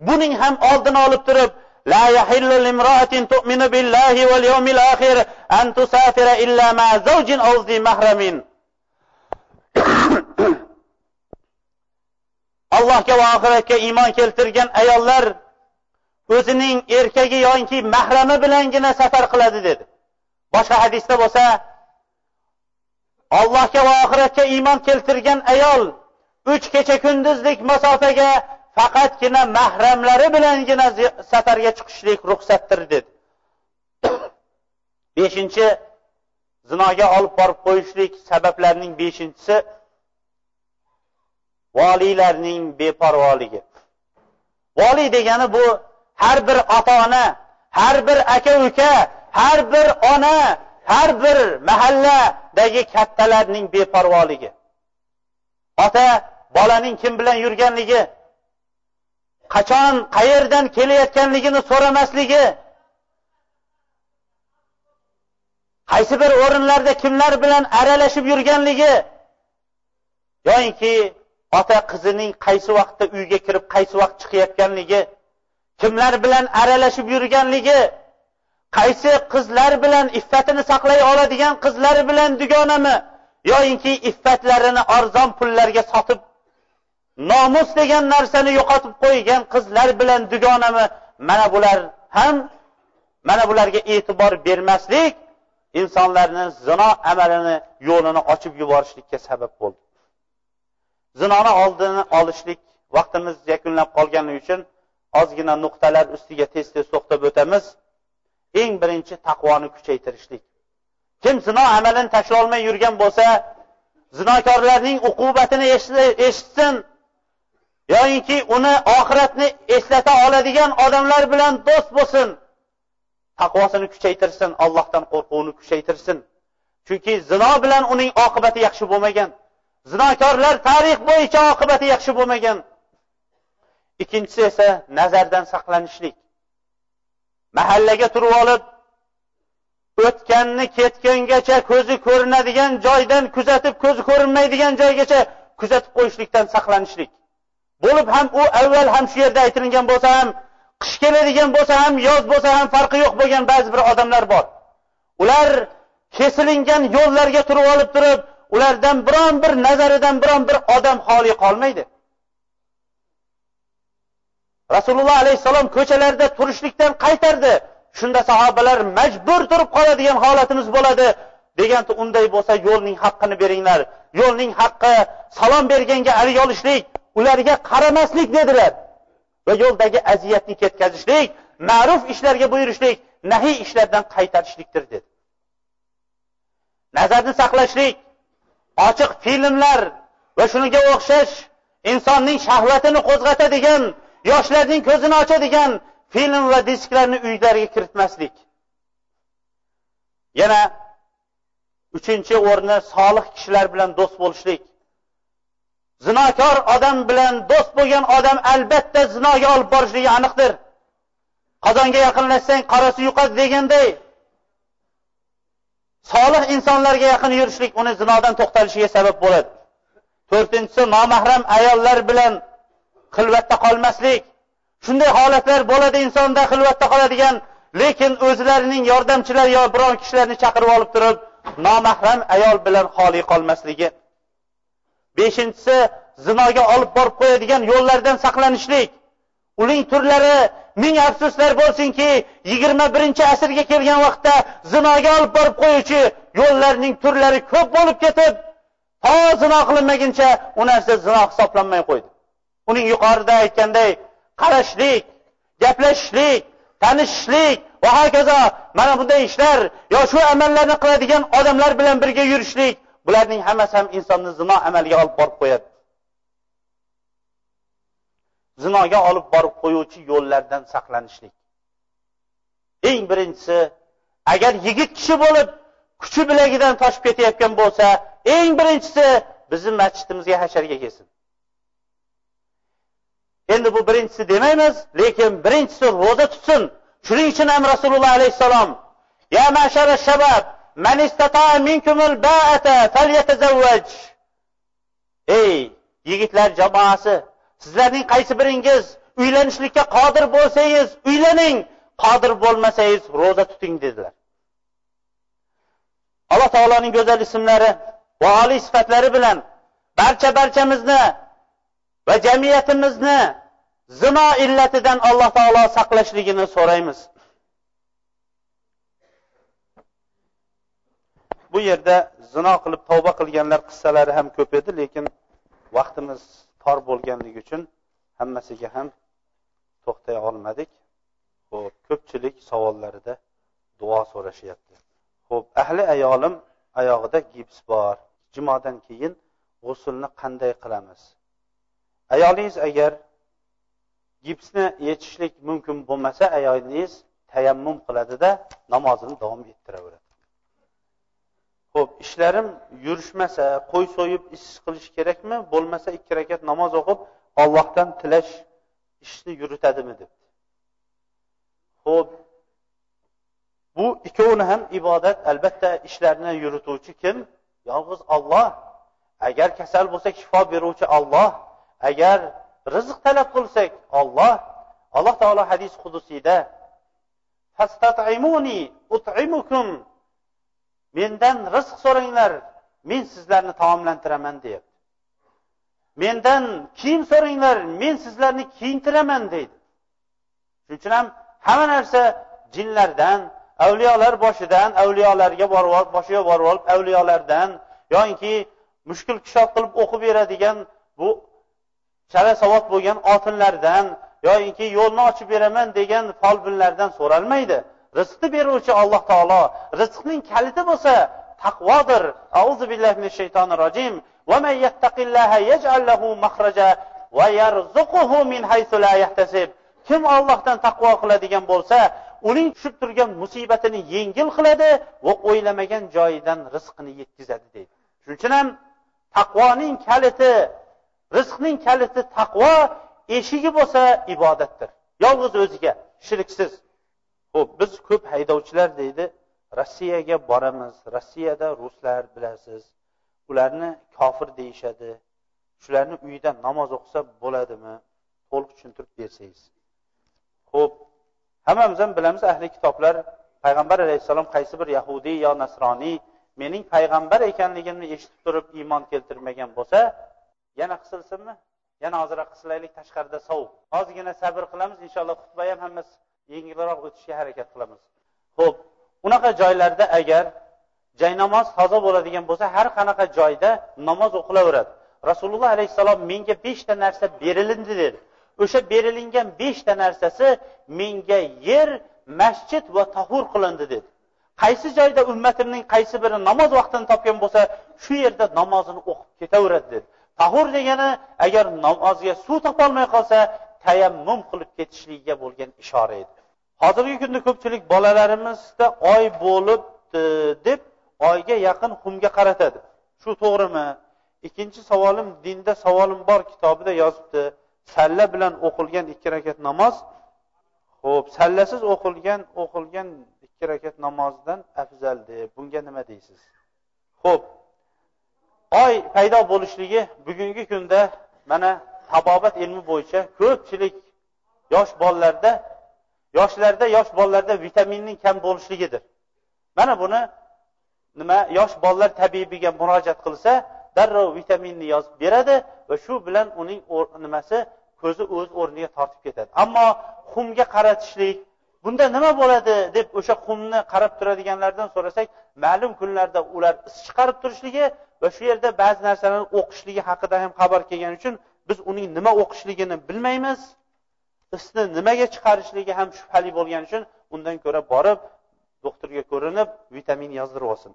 buning ham oldini olib turib لا يحل لامرأة تؤمن بالله واليوم الآخر أن تسافر إلا مع زوج أو ذي محرم allohga va oxiratga iymon keltirgan ayollar o'zining erkagi yoki mahrami bilangina safar qiladi dedi. Boshqa hadisda bo'lsa allohga va oxiratga iymon keltirgan ayol uch kecha kunduzlik masofaga faqatgina mahramlari bilangina safarga chiqishlik ruxsatdir dedi. Beshinchi zinoga olib borib qo'yishlik sabablarining beshinchisi voliylarning beparvoligi. Voliy degani bu har bir ota ona har bir aka uka har bir ona har bir mahalladagi kattalarning beparvoligi. Ota bolaning kim bilan yurganligi qachon qayerdan kelayotganligini so'ramasligi qaysi bir o'rinlarda kimlar bilan aralashib yurganligi yoinki ota qizining qaysi vaqtda uyga kirib qaysi vaqt chiqayotganligi kimlar bilan aralashib yurganligi qaysi qizlar bilan iffatini saqlay oladigan qizlari bilan dugonami yoyinki iffatlarini arzon pullarga sotib nomus degan narsani yo'qotib qo'ygan qizlar bilan dugonami mana bular ham mana bularga e'tibor bermaslik insonlarni zino amalini yo'lini ochib yuborishlikka sabab bo'ldi. Zinoni oldini olishlik vaqtimiz yakunlab qolgani uchun ozgina nuqtalar ustiga tez tez to'xtab o'tamiz. Eng birinchi taqvoni kuchaytirishlik. Kim zino amalini tashlolmay yurgan bo'lsa zinokorlarning uqubatini eshitsin. Yoyinki uni oxiratni eslata oladigan odamlar bilan do'st bo'lsin. Taqvosini kuchaytirsin allohdan qo'rquvini kuchaytirsin. Chunki zino bilan uning oqibati yaxshi bo'lmagan. Zinokorlar tarix bo'yicha oqibati yaxshi bo'lmagan. Ikkinchisi esa nazardan saqlanishlik. Mahallaga turib olib o'tganni ketgungacha ko'zi ko'rinadigan joydan kuzatib ko'zi ko'rinmaydigan joygacha kuzatib qo'yishlikdan saqlanishlik. Bo'lib ham u avval ham shu yerda aytilingan bo'lsa ham qish keladigan bo'lsa ham yoz bo'lsa ham farqi yo'q bo'lgan ba'zi bir odamlar bor. Ular kesilingan yo'llarga turib olib turib ulardan biron bir nazaridan biron bir odam xoli qolmaydi. Rasululloh alayhissalom ko'chalarda turishlikdan qaytardi. Shunda sahobalar majbur turib qoladigan holatimiz bo'ladi deganda unday bo'lsa yo'lning haqqini beringlar. Yo'lning haqqi salom berganga alik olishlik ularga qaramaslik dedilar. Va yo'ldagi aziyatni ketkazishlik ma'ruf ishlarga buyurishlik nahiy ishlardan qaytarishlikdir dedi. Nazarni saqlashlik ochiq filmlar va shunga o'xshash insonning shahvatini qo'zg'atadigan yoshlarning ko'zini ochadigan film va disklarni uylariga kiritmaslik. Yana uchinchi o'rni solih kishilar bilan do'st bo'lishlik. Zinokor odam bilan do'st bo'lgan odam albatta zinoga olib borishligi aniqdir. Qozonga yaqinlashsang qorasi yuqadi deganday solih insonlarga yaqin yurishlik uni zinodan to'xtalishiga sabab bo'ladi. To'rtinchisi nomahram ayollar bilan xilvatda qolmaslik. Shunday holatlar bo'ladi insonda xilvatda qoladigan lekin o'zlarining yordamchilari yo biron kishilarni chaqirib olib turib nomahram ayol bilan xoli qolmasligi. Beshinchisi zinoga olib borib qo'yadigan yo'llardan saqlanishlik. Uning turlari ming afsuslar bo'lsinki yigirma birinchi asrga kelgan vaqtda zinoga olib borib qo'yuvchi yo'llarning turlari ko'p bo'lib ketib to zino qilinmaguncha u narsa zino hisoblanmay qo'ydi. Uning yuqorida aytganday qarashlik gaplashishlik tanishishlik va hokazo mana bunday ishlar yo shu amallarni qiladigan odamlar bilan birga yurishlik bularning hammasi ham insonni zino amaliga olib borib qo'yadi. Zinoga olib borib qo'yuvchi yo'llardan saqlanishlik. Eng birinchisi agar yigit kishi bo'lib kuchi bilagidan toshib ketayotgan bo'lsa eng birinchisi bizni masjidimizga hasharga kelsin. Endi bu birinchisi demaymiz lekin birinchisi ro'za tutsin. Shuning uchun ham rasululloh alayhissalom ya mashara shabab man minkumul ba'ata falyatazawwaj. Ey yigitlar jamoasi sizlarning qaysi biringiz? Uylanishlikka qodir bo'lsangiz uylaning. Qodir bo'lmasangiz ro'za tuting dedilar. Alloh taoloning go'zal ismlari va oliy sifatlari bilan barcha barchamizni va jamiyatimizni zino illatidan alloh taolo saqlashligini so'raymiz. Bu yerda zino qilib tavba qilganlar qissalari ham ko'p edi lekin vaqtimiz tor bo'lganligi uchun hammasiga ham to'xtay olmadik. Ho'p ko'pchilik savollarida duo so'rashyapti. Ho'p ahli ayolim oyog'ida gips bor. Jumodan keyin g'usulni qanday qilamiz? Ayolingiz agar gipsni yechishlik mumkin bo'lmasa ayolingiz tayammum qiladida namozini davom ettiraveradi. Ho'p ishlarim yurishmasa qo'y so'yib ish qilish kerakmi bo'lmasa ikki rakat namoz o'qib ollohdan tilash ishni yuritadimi debdi. Ho'p bu ikkovini ham ibodat albatta ishlarni yurituvchi kim? Yolg'iz olloh agar kasal bo'lsak shifo beruvchi olloh agar rizq talab qilsak olloh alloh taolo hadis qudusiyda mendan rizq so'ranglar men sizlarni taomlantiraman deyapti. Mendan kiyim so'ranglar men sizlarni kiyintiraman deydi. Shuning uchun ham hamma narsa jinlardan avliyolar boshidan avliyolarga borib olib boshiga borib olib avliyolardan yoinki mushkul kishob qilib o'qib beradigan bu chala savod bo'lgan otinlardan yoyinki yo'lni ochib beraman degan folbinlardan so'ralmaydi. Rizqni beruvchi alloh taolo rizqning kaliti bo'lsa taqvodir. Auzu billahi minash shaytonir rojim. Kim ollohdan taqvo qiladigan bo'lsa uning tushib turgan musibatini yengil qiladi va o'ylamagan joyidan rizqini yetkazadi deydi. Shuning uchun ham taqvoning kaliti rizqning kaliti taqvo eshigi bo'lsa ibodatdir. Yolg'iz o'ziga shiriksiz. Ho'p biz ko'p haydovchilar deydi rossiyaga boramiz rossiyada ruslar bilasiz ularni kofir deyishadi. Shularni uyida namoz o'qisa bo'ladimi? To'liq tushuntirib bersangiz. Ho'p hammamiz ham bilamiz ahli kitoblar payg'ambar alayhissalom qaysi bir yahudiy yo nasroniy mening payg'ambar ekanligimni eshitib turib iymon keltirmagan bo'lsa yana qisilsinmi? Yana ozroq qisilaylik tashqarida sovuq. Ozgina sabr qilamiz inshaalloh xutba ham hammasi yengilroq o'tishga harakat qilamiz. Ho'p unaqa joylarda agar jaynamoz toza bo'ladigan bo'lsa har qanaqa joyda namoz o'qilaveradi. Rasululloh alayhissalom menga beshta narsa berilindi dedi. O'sha berilingan beshta narsasi menga yer masjid va tahur qilindi dedi. Qaysi joyda ummatimning qaysi biri namoz vaqtini topgan bo'lsa shu yerda namozini o'qib ketaveradi dedi. Tahur degani agar namozga suv topolmay qolsa tayammum qilib ketishligiga bo'lgan ishora edi. Hozirgi kunda ko'pchilik bolalarimizda oy bo'libdi deb oyga yaqin xumga qaratadi. Shu to'g'rimi? Ikkinchi savolim dinda savolim bor kitobida yozibdi. Salla bilan o'qilgan ikki rakat namoz. Ho'p sallasiz o'qilgan o'qilgan ikki rakat namozdan afzal deb. Bunga nima deysiz? Ho'p oy paydo bo'lishligi bugungi kunda mana tabobat ilmi bo'yicha ko'pchilik yosh bolalarda yoshlarda yosh bolalarda vitaminning kam bo'lishligidir. Mana buni nima yosh bolalar tabibiga murojaat qilsa darrov vitaminni yozib beradi va shu bilan uning nimasi ko'zi o'z o'rniga tortib ketadi. Ammo xumga qaratishlik bunda nima bo'ladi deb o'sha xumni qarab turadiganlardan so'rasak ma'lum kunlarda ular is chiqarib turishligi va shu yerda ba'zi narsalarni o'qishligi haqida ham xabar kelgani uchun biz uning nima o'qishligini bilmaymiz. Isni nimaga chiqarishligi ham shubhali bo'lgani uchun undan ko'ra borib doktorga ko'rinib vitamin yozdirib olsin.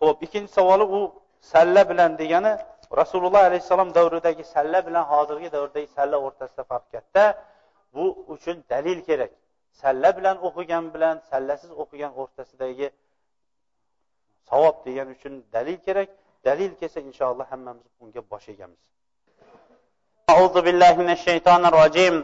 Ho'p ikkinchi savoli u salla bilan degani rasululloh alayhissalom davridagi salla bilan hozirgi davrdagi salla o'rtasida farq katta. Bu uchun dalil kerak. Salla bilan o'qigan bilan sallasiz o'qigan o'rtasidagi savob degani uchun dalil kerak. Dalil kelsa inshaalloh hammamiz bunga bosh egamiz. أعوذ بالله من الشيطان الرجيم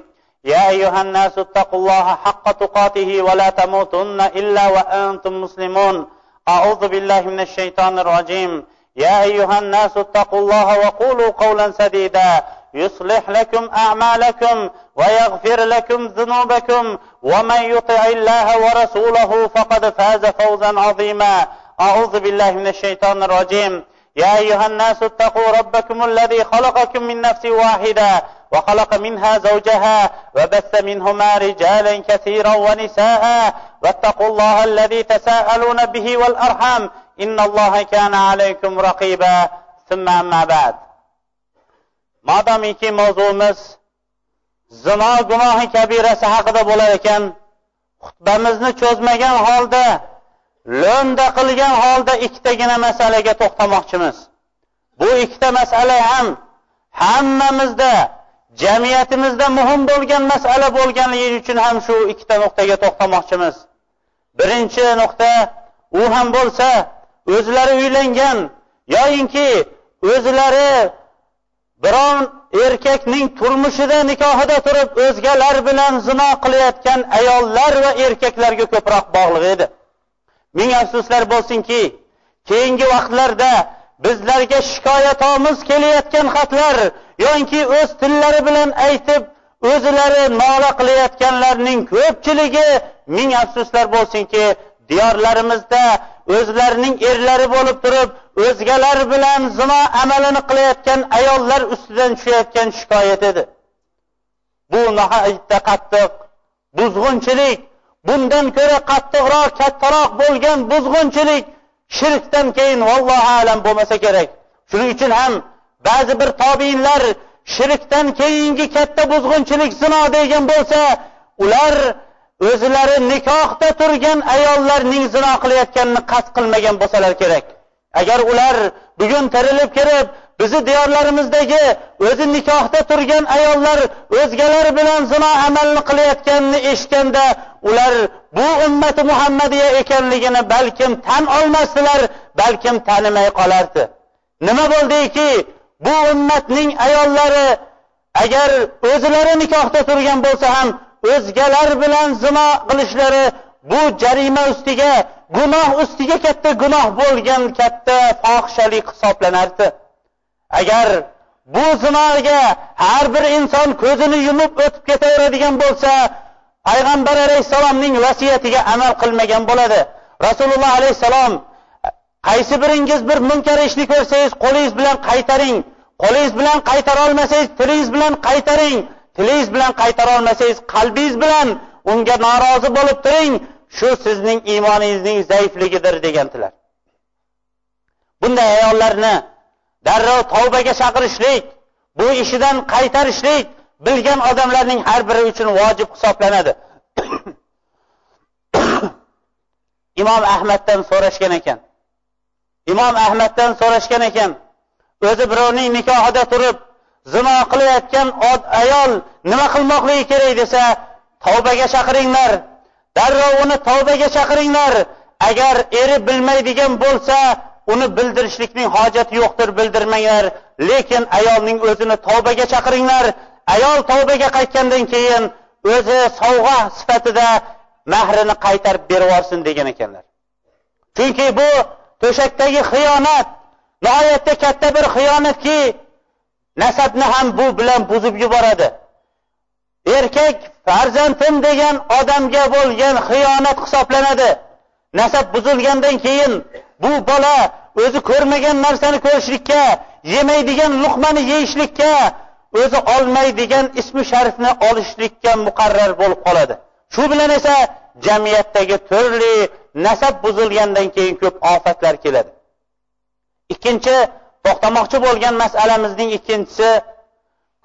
يا أيها الناس اتقوا الله حق تقاته ولا تموتن إلا وأنتم مسلمون أعوذ بالله من الشيطان الرجيم يا أيها الناس اتقوا الله وقولوا قولا سديدا يصلح لكم أعمالكم ويغفر لكم ذنوبكم ومن يطع الله ورسوله فقد فاز فوزا عظيما أعوذ بالله من الشيطان الرجيم. يا أيها الناس اتقوا ربكم الذي خلقكم من نفس واحدة وخلق منها زوجها وبث منهما رجالا كثيرا ونساء. واتقوا الله الذي تساءلون به والأرحام. إن الله كان عليكم رقيبا. ثم أما بعد. modomiki mavzuimiz zino gunohi kabirasi haqida bo'lar ekan xutbamizni cho'zmagan holda lo'nda qilgan holda ikkitagina masalaga to'xtamoqchimiz. Bu ikkita masala ham hammamizda jamiyatimizda muhim bo'lgan masala bo'lganligi uchun ham shu ikkita nuqtaga to'xtamoqchimiz. Birinchi nuqta u ham bo'lsa o'zlari uylangan yoyinki o'zlari biron erkakning turmushida nikohida turib o'zgalar bilan zino qilayotgan ayollar va erkaklarga ko'proq bog'liq edi. Ming afsuslar bo'lsinki keyingi vaqtlarda bizlarga shikoyatomiz kelayotgan xatlar yoki o'z tillari bilan aytib o'zlari nola qilayotganlarning ko'pchiligi ming afsuslar bo'lsinki diyorlarimizda o'zlarining erlari bo'lib turib o'zgalar bilan zino amalini qilayotgan ayollar ustidan tushayotgan shikoyat edi. Bu nihoyatda qattiq buzg'unchilik bundan ko'ra qattiqroq kattaroq bo'lgan buzg'unchilik shirkdan keyin vallohu alam bo'lmasa kerak. Shuning uchun ham ba'zi bir tobiinlar shirkdan keyingi katta buzg'unchilik zino degan bo'lsa ular o'zlari nikohda turgan ayollarning zino qilayotganini qasd qilmagan bo'lsalar kerak. Agar ular bugun tirilib kirib bizni diyorlarimizdagi o'zi nikohda turgan ayollar o'zgalar bilan zino amalni qilayotganini eshitganda ular bu ummati muhammadiya ekanligini balkim tan olmasdilar balkim tanimay qolardi. Nima bo'ldiki bu ummatning ayollari agar o'zlari nikohda turgan bo'lsa ham o'zgalar bilan zino qilishlari bu jarima ustiga gunoh ustiga katta gunoh bo'lgan katta fohishalik hisoblanardi. Agar bu zinoga har bir inson ko'zini yumib o'tib ketaveradigan bo'lsa payg'ambar alayhissalomning vasiyatiga amal qilmagan bo'ladi. Rasululloh alayhissalom qaysi biringiz bir munkar ishni ko'rsangiz qo'lingiz bilan qaytaring. Qo'lingiz bilan qaytara olmasangiz tilingiz bilan qaytaring. Tilingiz bilan qaytara olmasangiz qalbingiz bilan unga norozi bo'lib turing. Shu sizning iymoningizning zaifligidir degandilar. Bunday ayollarni darrov tavbaga chaqirishlik bu ishidan qaytarishlik bilgan odamlarning har biri uchun vojib hisoblanadi. Imom ahmaddan so'rashgan ekan. Imom ahmaddan so'rashgan ekan o'zi birovning nikohida turib zino qilayotgan ayol nima qilmoqligi kerak desa tavbaga chaqiringlar. Darrov uni tavbaga chaqiringlar. Agar eri bilmaydigan bo'lsa uni bildirishlikning hojati yo'qdir bildirmanglar. Lekin ayolning o'zini tavbaga chaqiringlar. Ayol tavbaga qaytgandan keyin o'zi sovg'a sifatida mahrini qaytarib berib yuborsin degan ekanlar. Chunki bu to'shakdagi xiyonat nihoyatda katta bir xiyonatki nasabni ham bu bilan buzib yuboradi. Erkak farzandim degan odamga bo'lgan xiyonat hisoblanadi. Nasab buzilgandan keyin bu bola o'zi ko'rmagan narsani ko'rishlikka yemaydigan luqmani yeyishlikka o'zi olmaydigan ismi sharifni olishlikka muqarrar bo'lib qoladi. Shu bilan esa jamiyatdagi turli nasab buzilgandan keyin ko'p ofatlar keladi. Ikkinchi to'xtamoqchi bo'lgan masalamizning ikkinchisi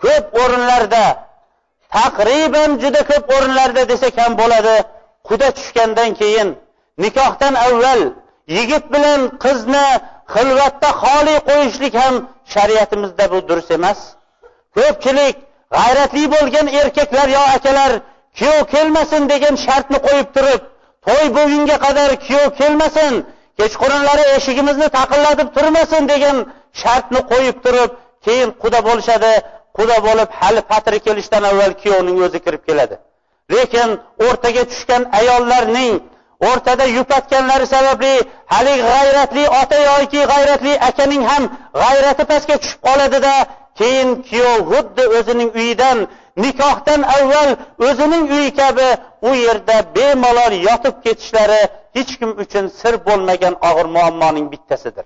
ko'p o'rinlarda taqriban juda ko'p o'rinlarda desak ham bo'ladi quda tushgandan keyin nikohdan avval yigit bilan qizni xilvatda xoli qo'yishlik ham shariatimizda bu durust emas. Ko'pchilik g'ayratli bo'lgan erkaklar yo akalar kuyov kelmasin degan shartni qo'yib turib to'y bo'lgunga qadar kuyov kelmasin kechqurunlari eshigimizni taqillatib turmasin degan shartni qo'yib turib keyin quda bo'lishadi. Quda bo'lib hali patri kelishdan avval kuyovning o'zi kirib keladi. Lekin o'rtaga tushgan ayollarning o'rtada yupatganlari sababli haligi g'ayratli ota yoki g'ayratli akaning ham g'ayrati pastga tushib qoladida keyin kuyov xuddi o'zining uyidan nikohdan avval o'zining uyi kabi u yerda bemalol yotib ketishlari hech kim uchun sir bo'lmagan og'ir muammoning bittasidir.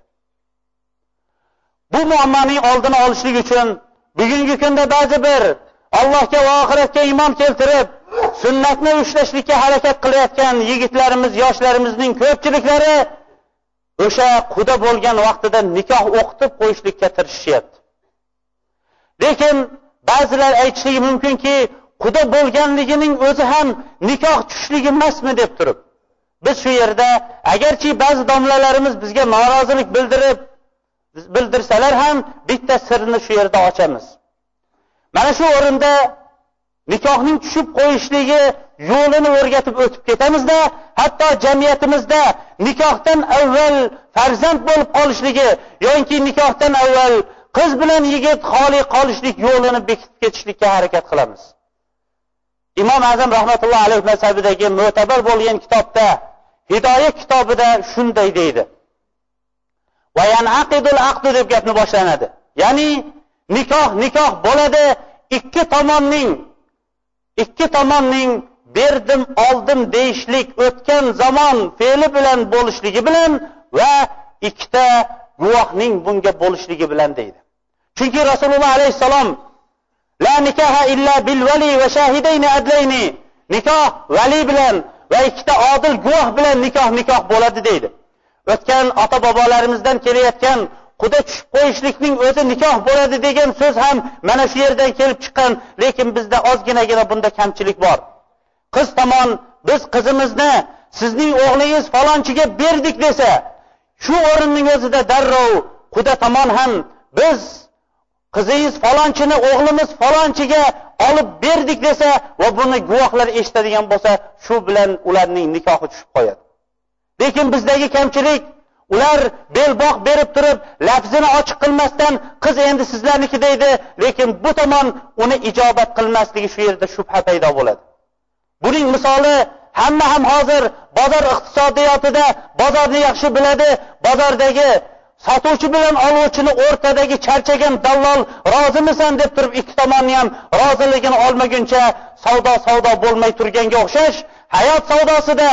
Bu muammoning oldini olishlik uchun bugungi kunda ba'zi bir allohga va oxiratga iymon keltirib sunnatni ushlashlikka harakat qilayotgan yigitlarimiz yoshlarimizning ko'pchiliklari o'sha quda bo'lgan vaqtida nikoh o'qitib qo'yishlikka tirishishyapti lekin ba'zilar aytishligi mumkinki quda bo'lganligining o'zi ham nikoh tushishligi emasmi deb turib. Biz shu yerda agarchi ba'zi domlalarimiz bizga norozilik bildirib bildirsalar ham bitta sirni shu yerda ochamiz. Mana shu o'rinda nikohning tushib qo'yishligi yo'lini o'rgatib o'tib ketamizda hatto jamiyatimizda nikohdan avval farzand bo'lib qolishligi yoki nikohdan avval qiz bilan yigit xoli qolishlik yo'lini bekitib ketishlikka harakat qilamiz. Imom azam rahmatulloh alayhi mazhabidagi mo'tabar bo'lgan kitobda hidoya kitobida shunday deydi. Aqdu deb gapni boshlanadi. Ya'ni nikoh nikoh bo'ladi ikki tomonning ikki tomonning berdim oldim deyishlik o'tgan zamon fe'li bilan bo'lishligi bilan va ikkita guvohning bunga bo'lishligi bilan deydi. Chunki rasululloh alayhissalom la nikaha illa bil vali va shahidayni adlayni. Nikoh vali bilan va ikkita odil guvoh bilan nikoh nikoh bo'ladi deydi. O'tgan ota bobolarimizdan kelayotgan quda tushib qo'yishlikning o'zi nikoh bo'ladi degan so'z ham mana shu yerdan kelib chiqqan lekin bizda ozginagina bunda kamchilik bor. Qiz tomon biz qizimizni sizning o'g'lingiz falonchiga berdik desa shu o'rinning o'zida darrov quda tomon ham biz qizingiz falonchini o'g'limiz falonchiga olib berdik desa va buni guvohlar eshitadigan bo'lsa shu bilan ularning nikohi tushib qo'yadi. Lekin bizdagi kamchilik ular belbog' berib turib lafzini ochiq qilmasdan qiz endi sizlarniki deydi lekin bu tomon uni ijobat qilmasligi shu yerda shubha paydo bo'ladi. Buning misoli hamma ham hozir bozor iqtisodiyotida bozorni yaxshi biladi bozordagi sotuvchi bilan oluvchini o'rtadagi charchagan dallol rozimisan deb turib ikki tomonni ham roziligini olmaguncha savdo savdo bo'lmay turganga o'xshash hayot savdosida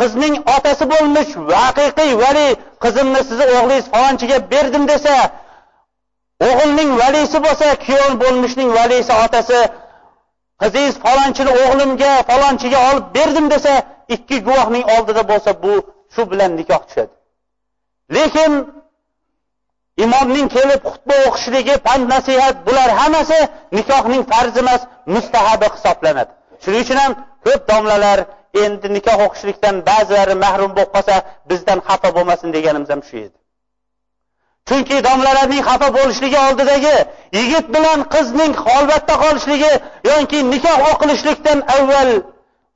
qizning otasi bo'lmish haqiqiy vali qizimni sizni o'g'lingiz falonchiga berdim desa o'g'ilning valisi bo'lsa kuyov bo'lmishning valisi otasi qizingiz falonchini o'g'limga falonchiga olib berdim desa ikki guvohning oldida bo'lsa bu shu bilan nikoh tushadi. Lekin imomning kelib xutba o'qishligi pand nasihat bular hammasi nikohning farzi emas mustahabi hisoblanadi. Shuning uchun ham ko'p domlalar endi nikoh o'qishlikdan ba'zilari mahrum bo'lib qolsa bizdan xafa bo'lmasin deganimiz ham shu edi. Chunki domlalarning xafa bo'lishligi oldidagi yigit bilan qizning holvatda qolishligi yoki nikoh o'qilishlikdan avval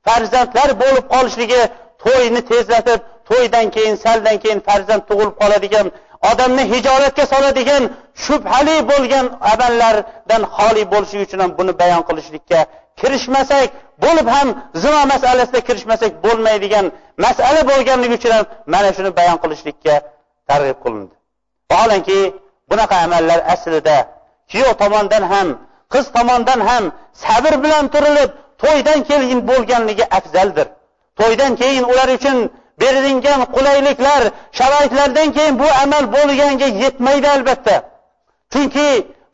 farzandlar bo'lib qolishligi to'yni tezlatib to'ydan keyin saldan keyin farzand tug'ilib qoladigan odamni hijolatga soladigan shubhali bo'lgan amallardan xoli bo'lishi uchun ham buni bayon qilishlikka kirishmasak bo'lib ham zino masalasida kirishmasak bo'lmaydigan masala bo'lganligi uchun ham mana shuni bayon qilishlikka targ'ib qilindi. Vaholanki bunaqa amallar aslida kuyov tomondan ham qiz tomondan ham sabr bilan turilib to'ydan keyin bo'lganligi afzaldir. To'ydan keyin ular uchun berilgan qulayliklar sharoitlardan keyin bu amal bo'lganga yetmaydi albatta. Chunki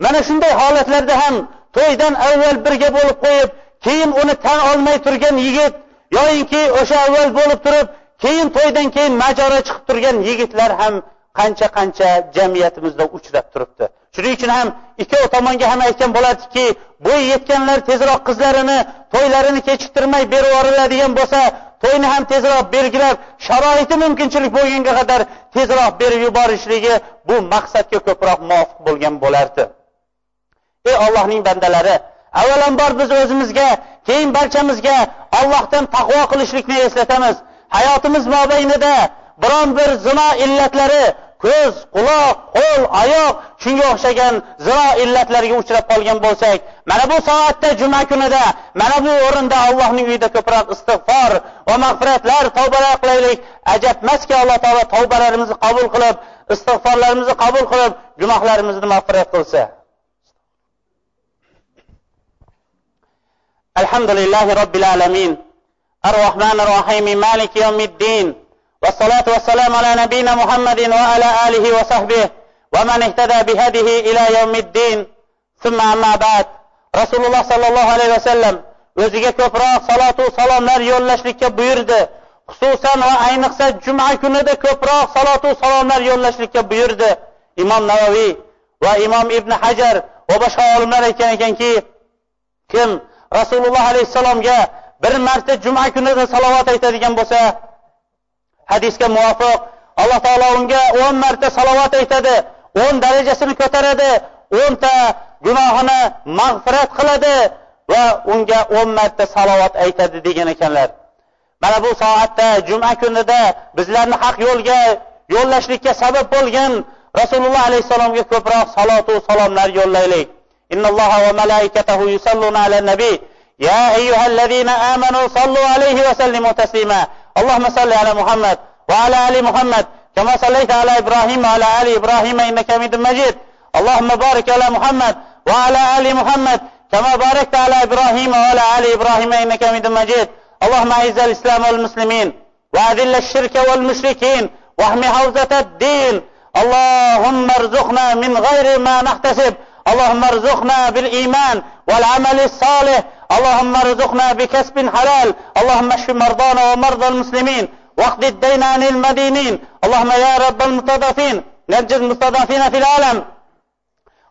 mana shunday holatlarda ham to'ydan avval birga bo'lib qo'yib keyin uni tan olmay turgan yigit yoyinki o'sha avval bo'lib turib keyin to'ydan keyin majora chiqib turgan yigitlar ham qancha qancha jamiyatimizda uchrab turibdi. Shuning uchun ham ikkov tomonga ham aytgan bo'ladiki bo'yi yetganlar tezroq qizlarini to'ylarini kechiktirmay berib yuboriladigan bo'lsa to'yni ham tezroq belgilab sharoiti mumkinchilik bo'lganga qadar tezroq berib yuborishligi bu maqsadga ko'proq muvofiq bo'lgan bo'lardi. Ey ollohning bandalari avvalambor biz o'zimizga keyin barchamizga ollohdan taqvo qilishlikni eslatamiz. Hayotimiz mobaynida biron bir zino illatlari ko'z quloq qo'l oyoq shunga o'xshagan ziro illatlarga uchrab qolgan bo'lsak mana bu soatda juma kunida mana bu o'rinda allohning uyida ko'proq istig'for va mag'firatlar tavbalar qilaylik. Ajabmaski alloh taolo tavbalarimizni qabul qilib istig'forlarimizni qabul qilib gunohlarimizni mag'firat qilsa. Alhamdulillahi robbil alamin. Ar rohmanir rohim maliki yomiddin والصلاة والسلام على نبينا محمد وعلى آله وصحبه ومن اهتدى بهديه إلى يوم الدين ثم أما بعد رسول الله صلى الله عليه وسلم o'ziga ko'proq salotu salomlar yo'llashlikka buyurdi xususan va ayniqsa juma kunida ko'proq salotu salomlar yo'llashlikka buyurdi imom navoiy va imom ibn hajar va boshqa olimlar aytgan ekanki kim rasululloh alayhissalomga bir marta juma kunida salovat aytadigan bo'lsa hadisga muvofiq alloh taolo unga o'n marta salovat aytadi o'n darajasini ko'taradi o'nta gunohini mag'firat qiladi va unga o'n marta salovat aytadi degan ekanlar mana bu soatda juma kunida bizlarni haq yo'lga yo'llashlikka sabab bo'lgan rasululloh alayhissalomga ko'proq salotu salomlar yo'llaylik innalloha va malaikatahu yusalluna ala nabiy يا أيها الذين آمنوا صلوا عليه وسلموا تسليما اللهم صل على محمد وعلى آل محمد كما صليت على إبراهيم وعلى آل إبراهيم إنك حميد مجيد. اللهم بارك على محمد وعلى آل محمد كما باركت على إبراهيم وعلى آل إبراهيم إنك حميد مجيد. اللهم أعز الإسلام والمسلمين وأذل الشرك والمشركين واحم حوزة الدين. اللهم ارزقنا من غير ما نحتسب. اللهم ارزقنا بالإيمان والعمل الصالح. اللهم ارزقنا بكسب حلال. اللهم اشف مرضانا ومرضى المسلمين. واقض الدين عن المدينين. اللهم يا رب المستضعفين. نجي المستضعفين في العالم.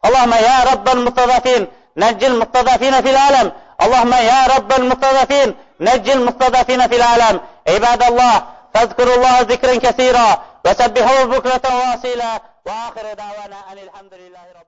اللهم يا رب المستضعفين. نجي المستضعفين في العالم. اللهم يا رب المستضعفين. نجي المستضعفين في العالم. عباد الله فاذكروا الله ذكرا كثيرا. وسبحوه بكرة واصيلا. وآخر دعوانا أن الحمد لله رب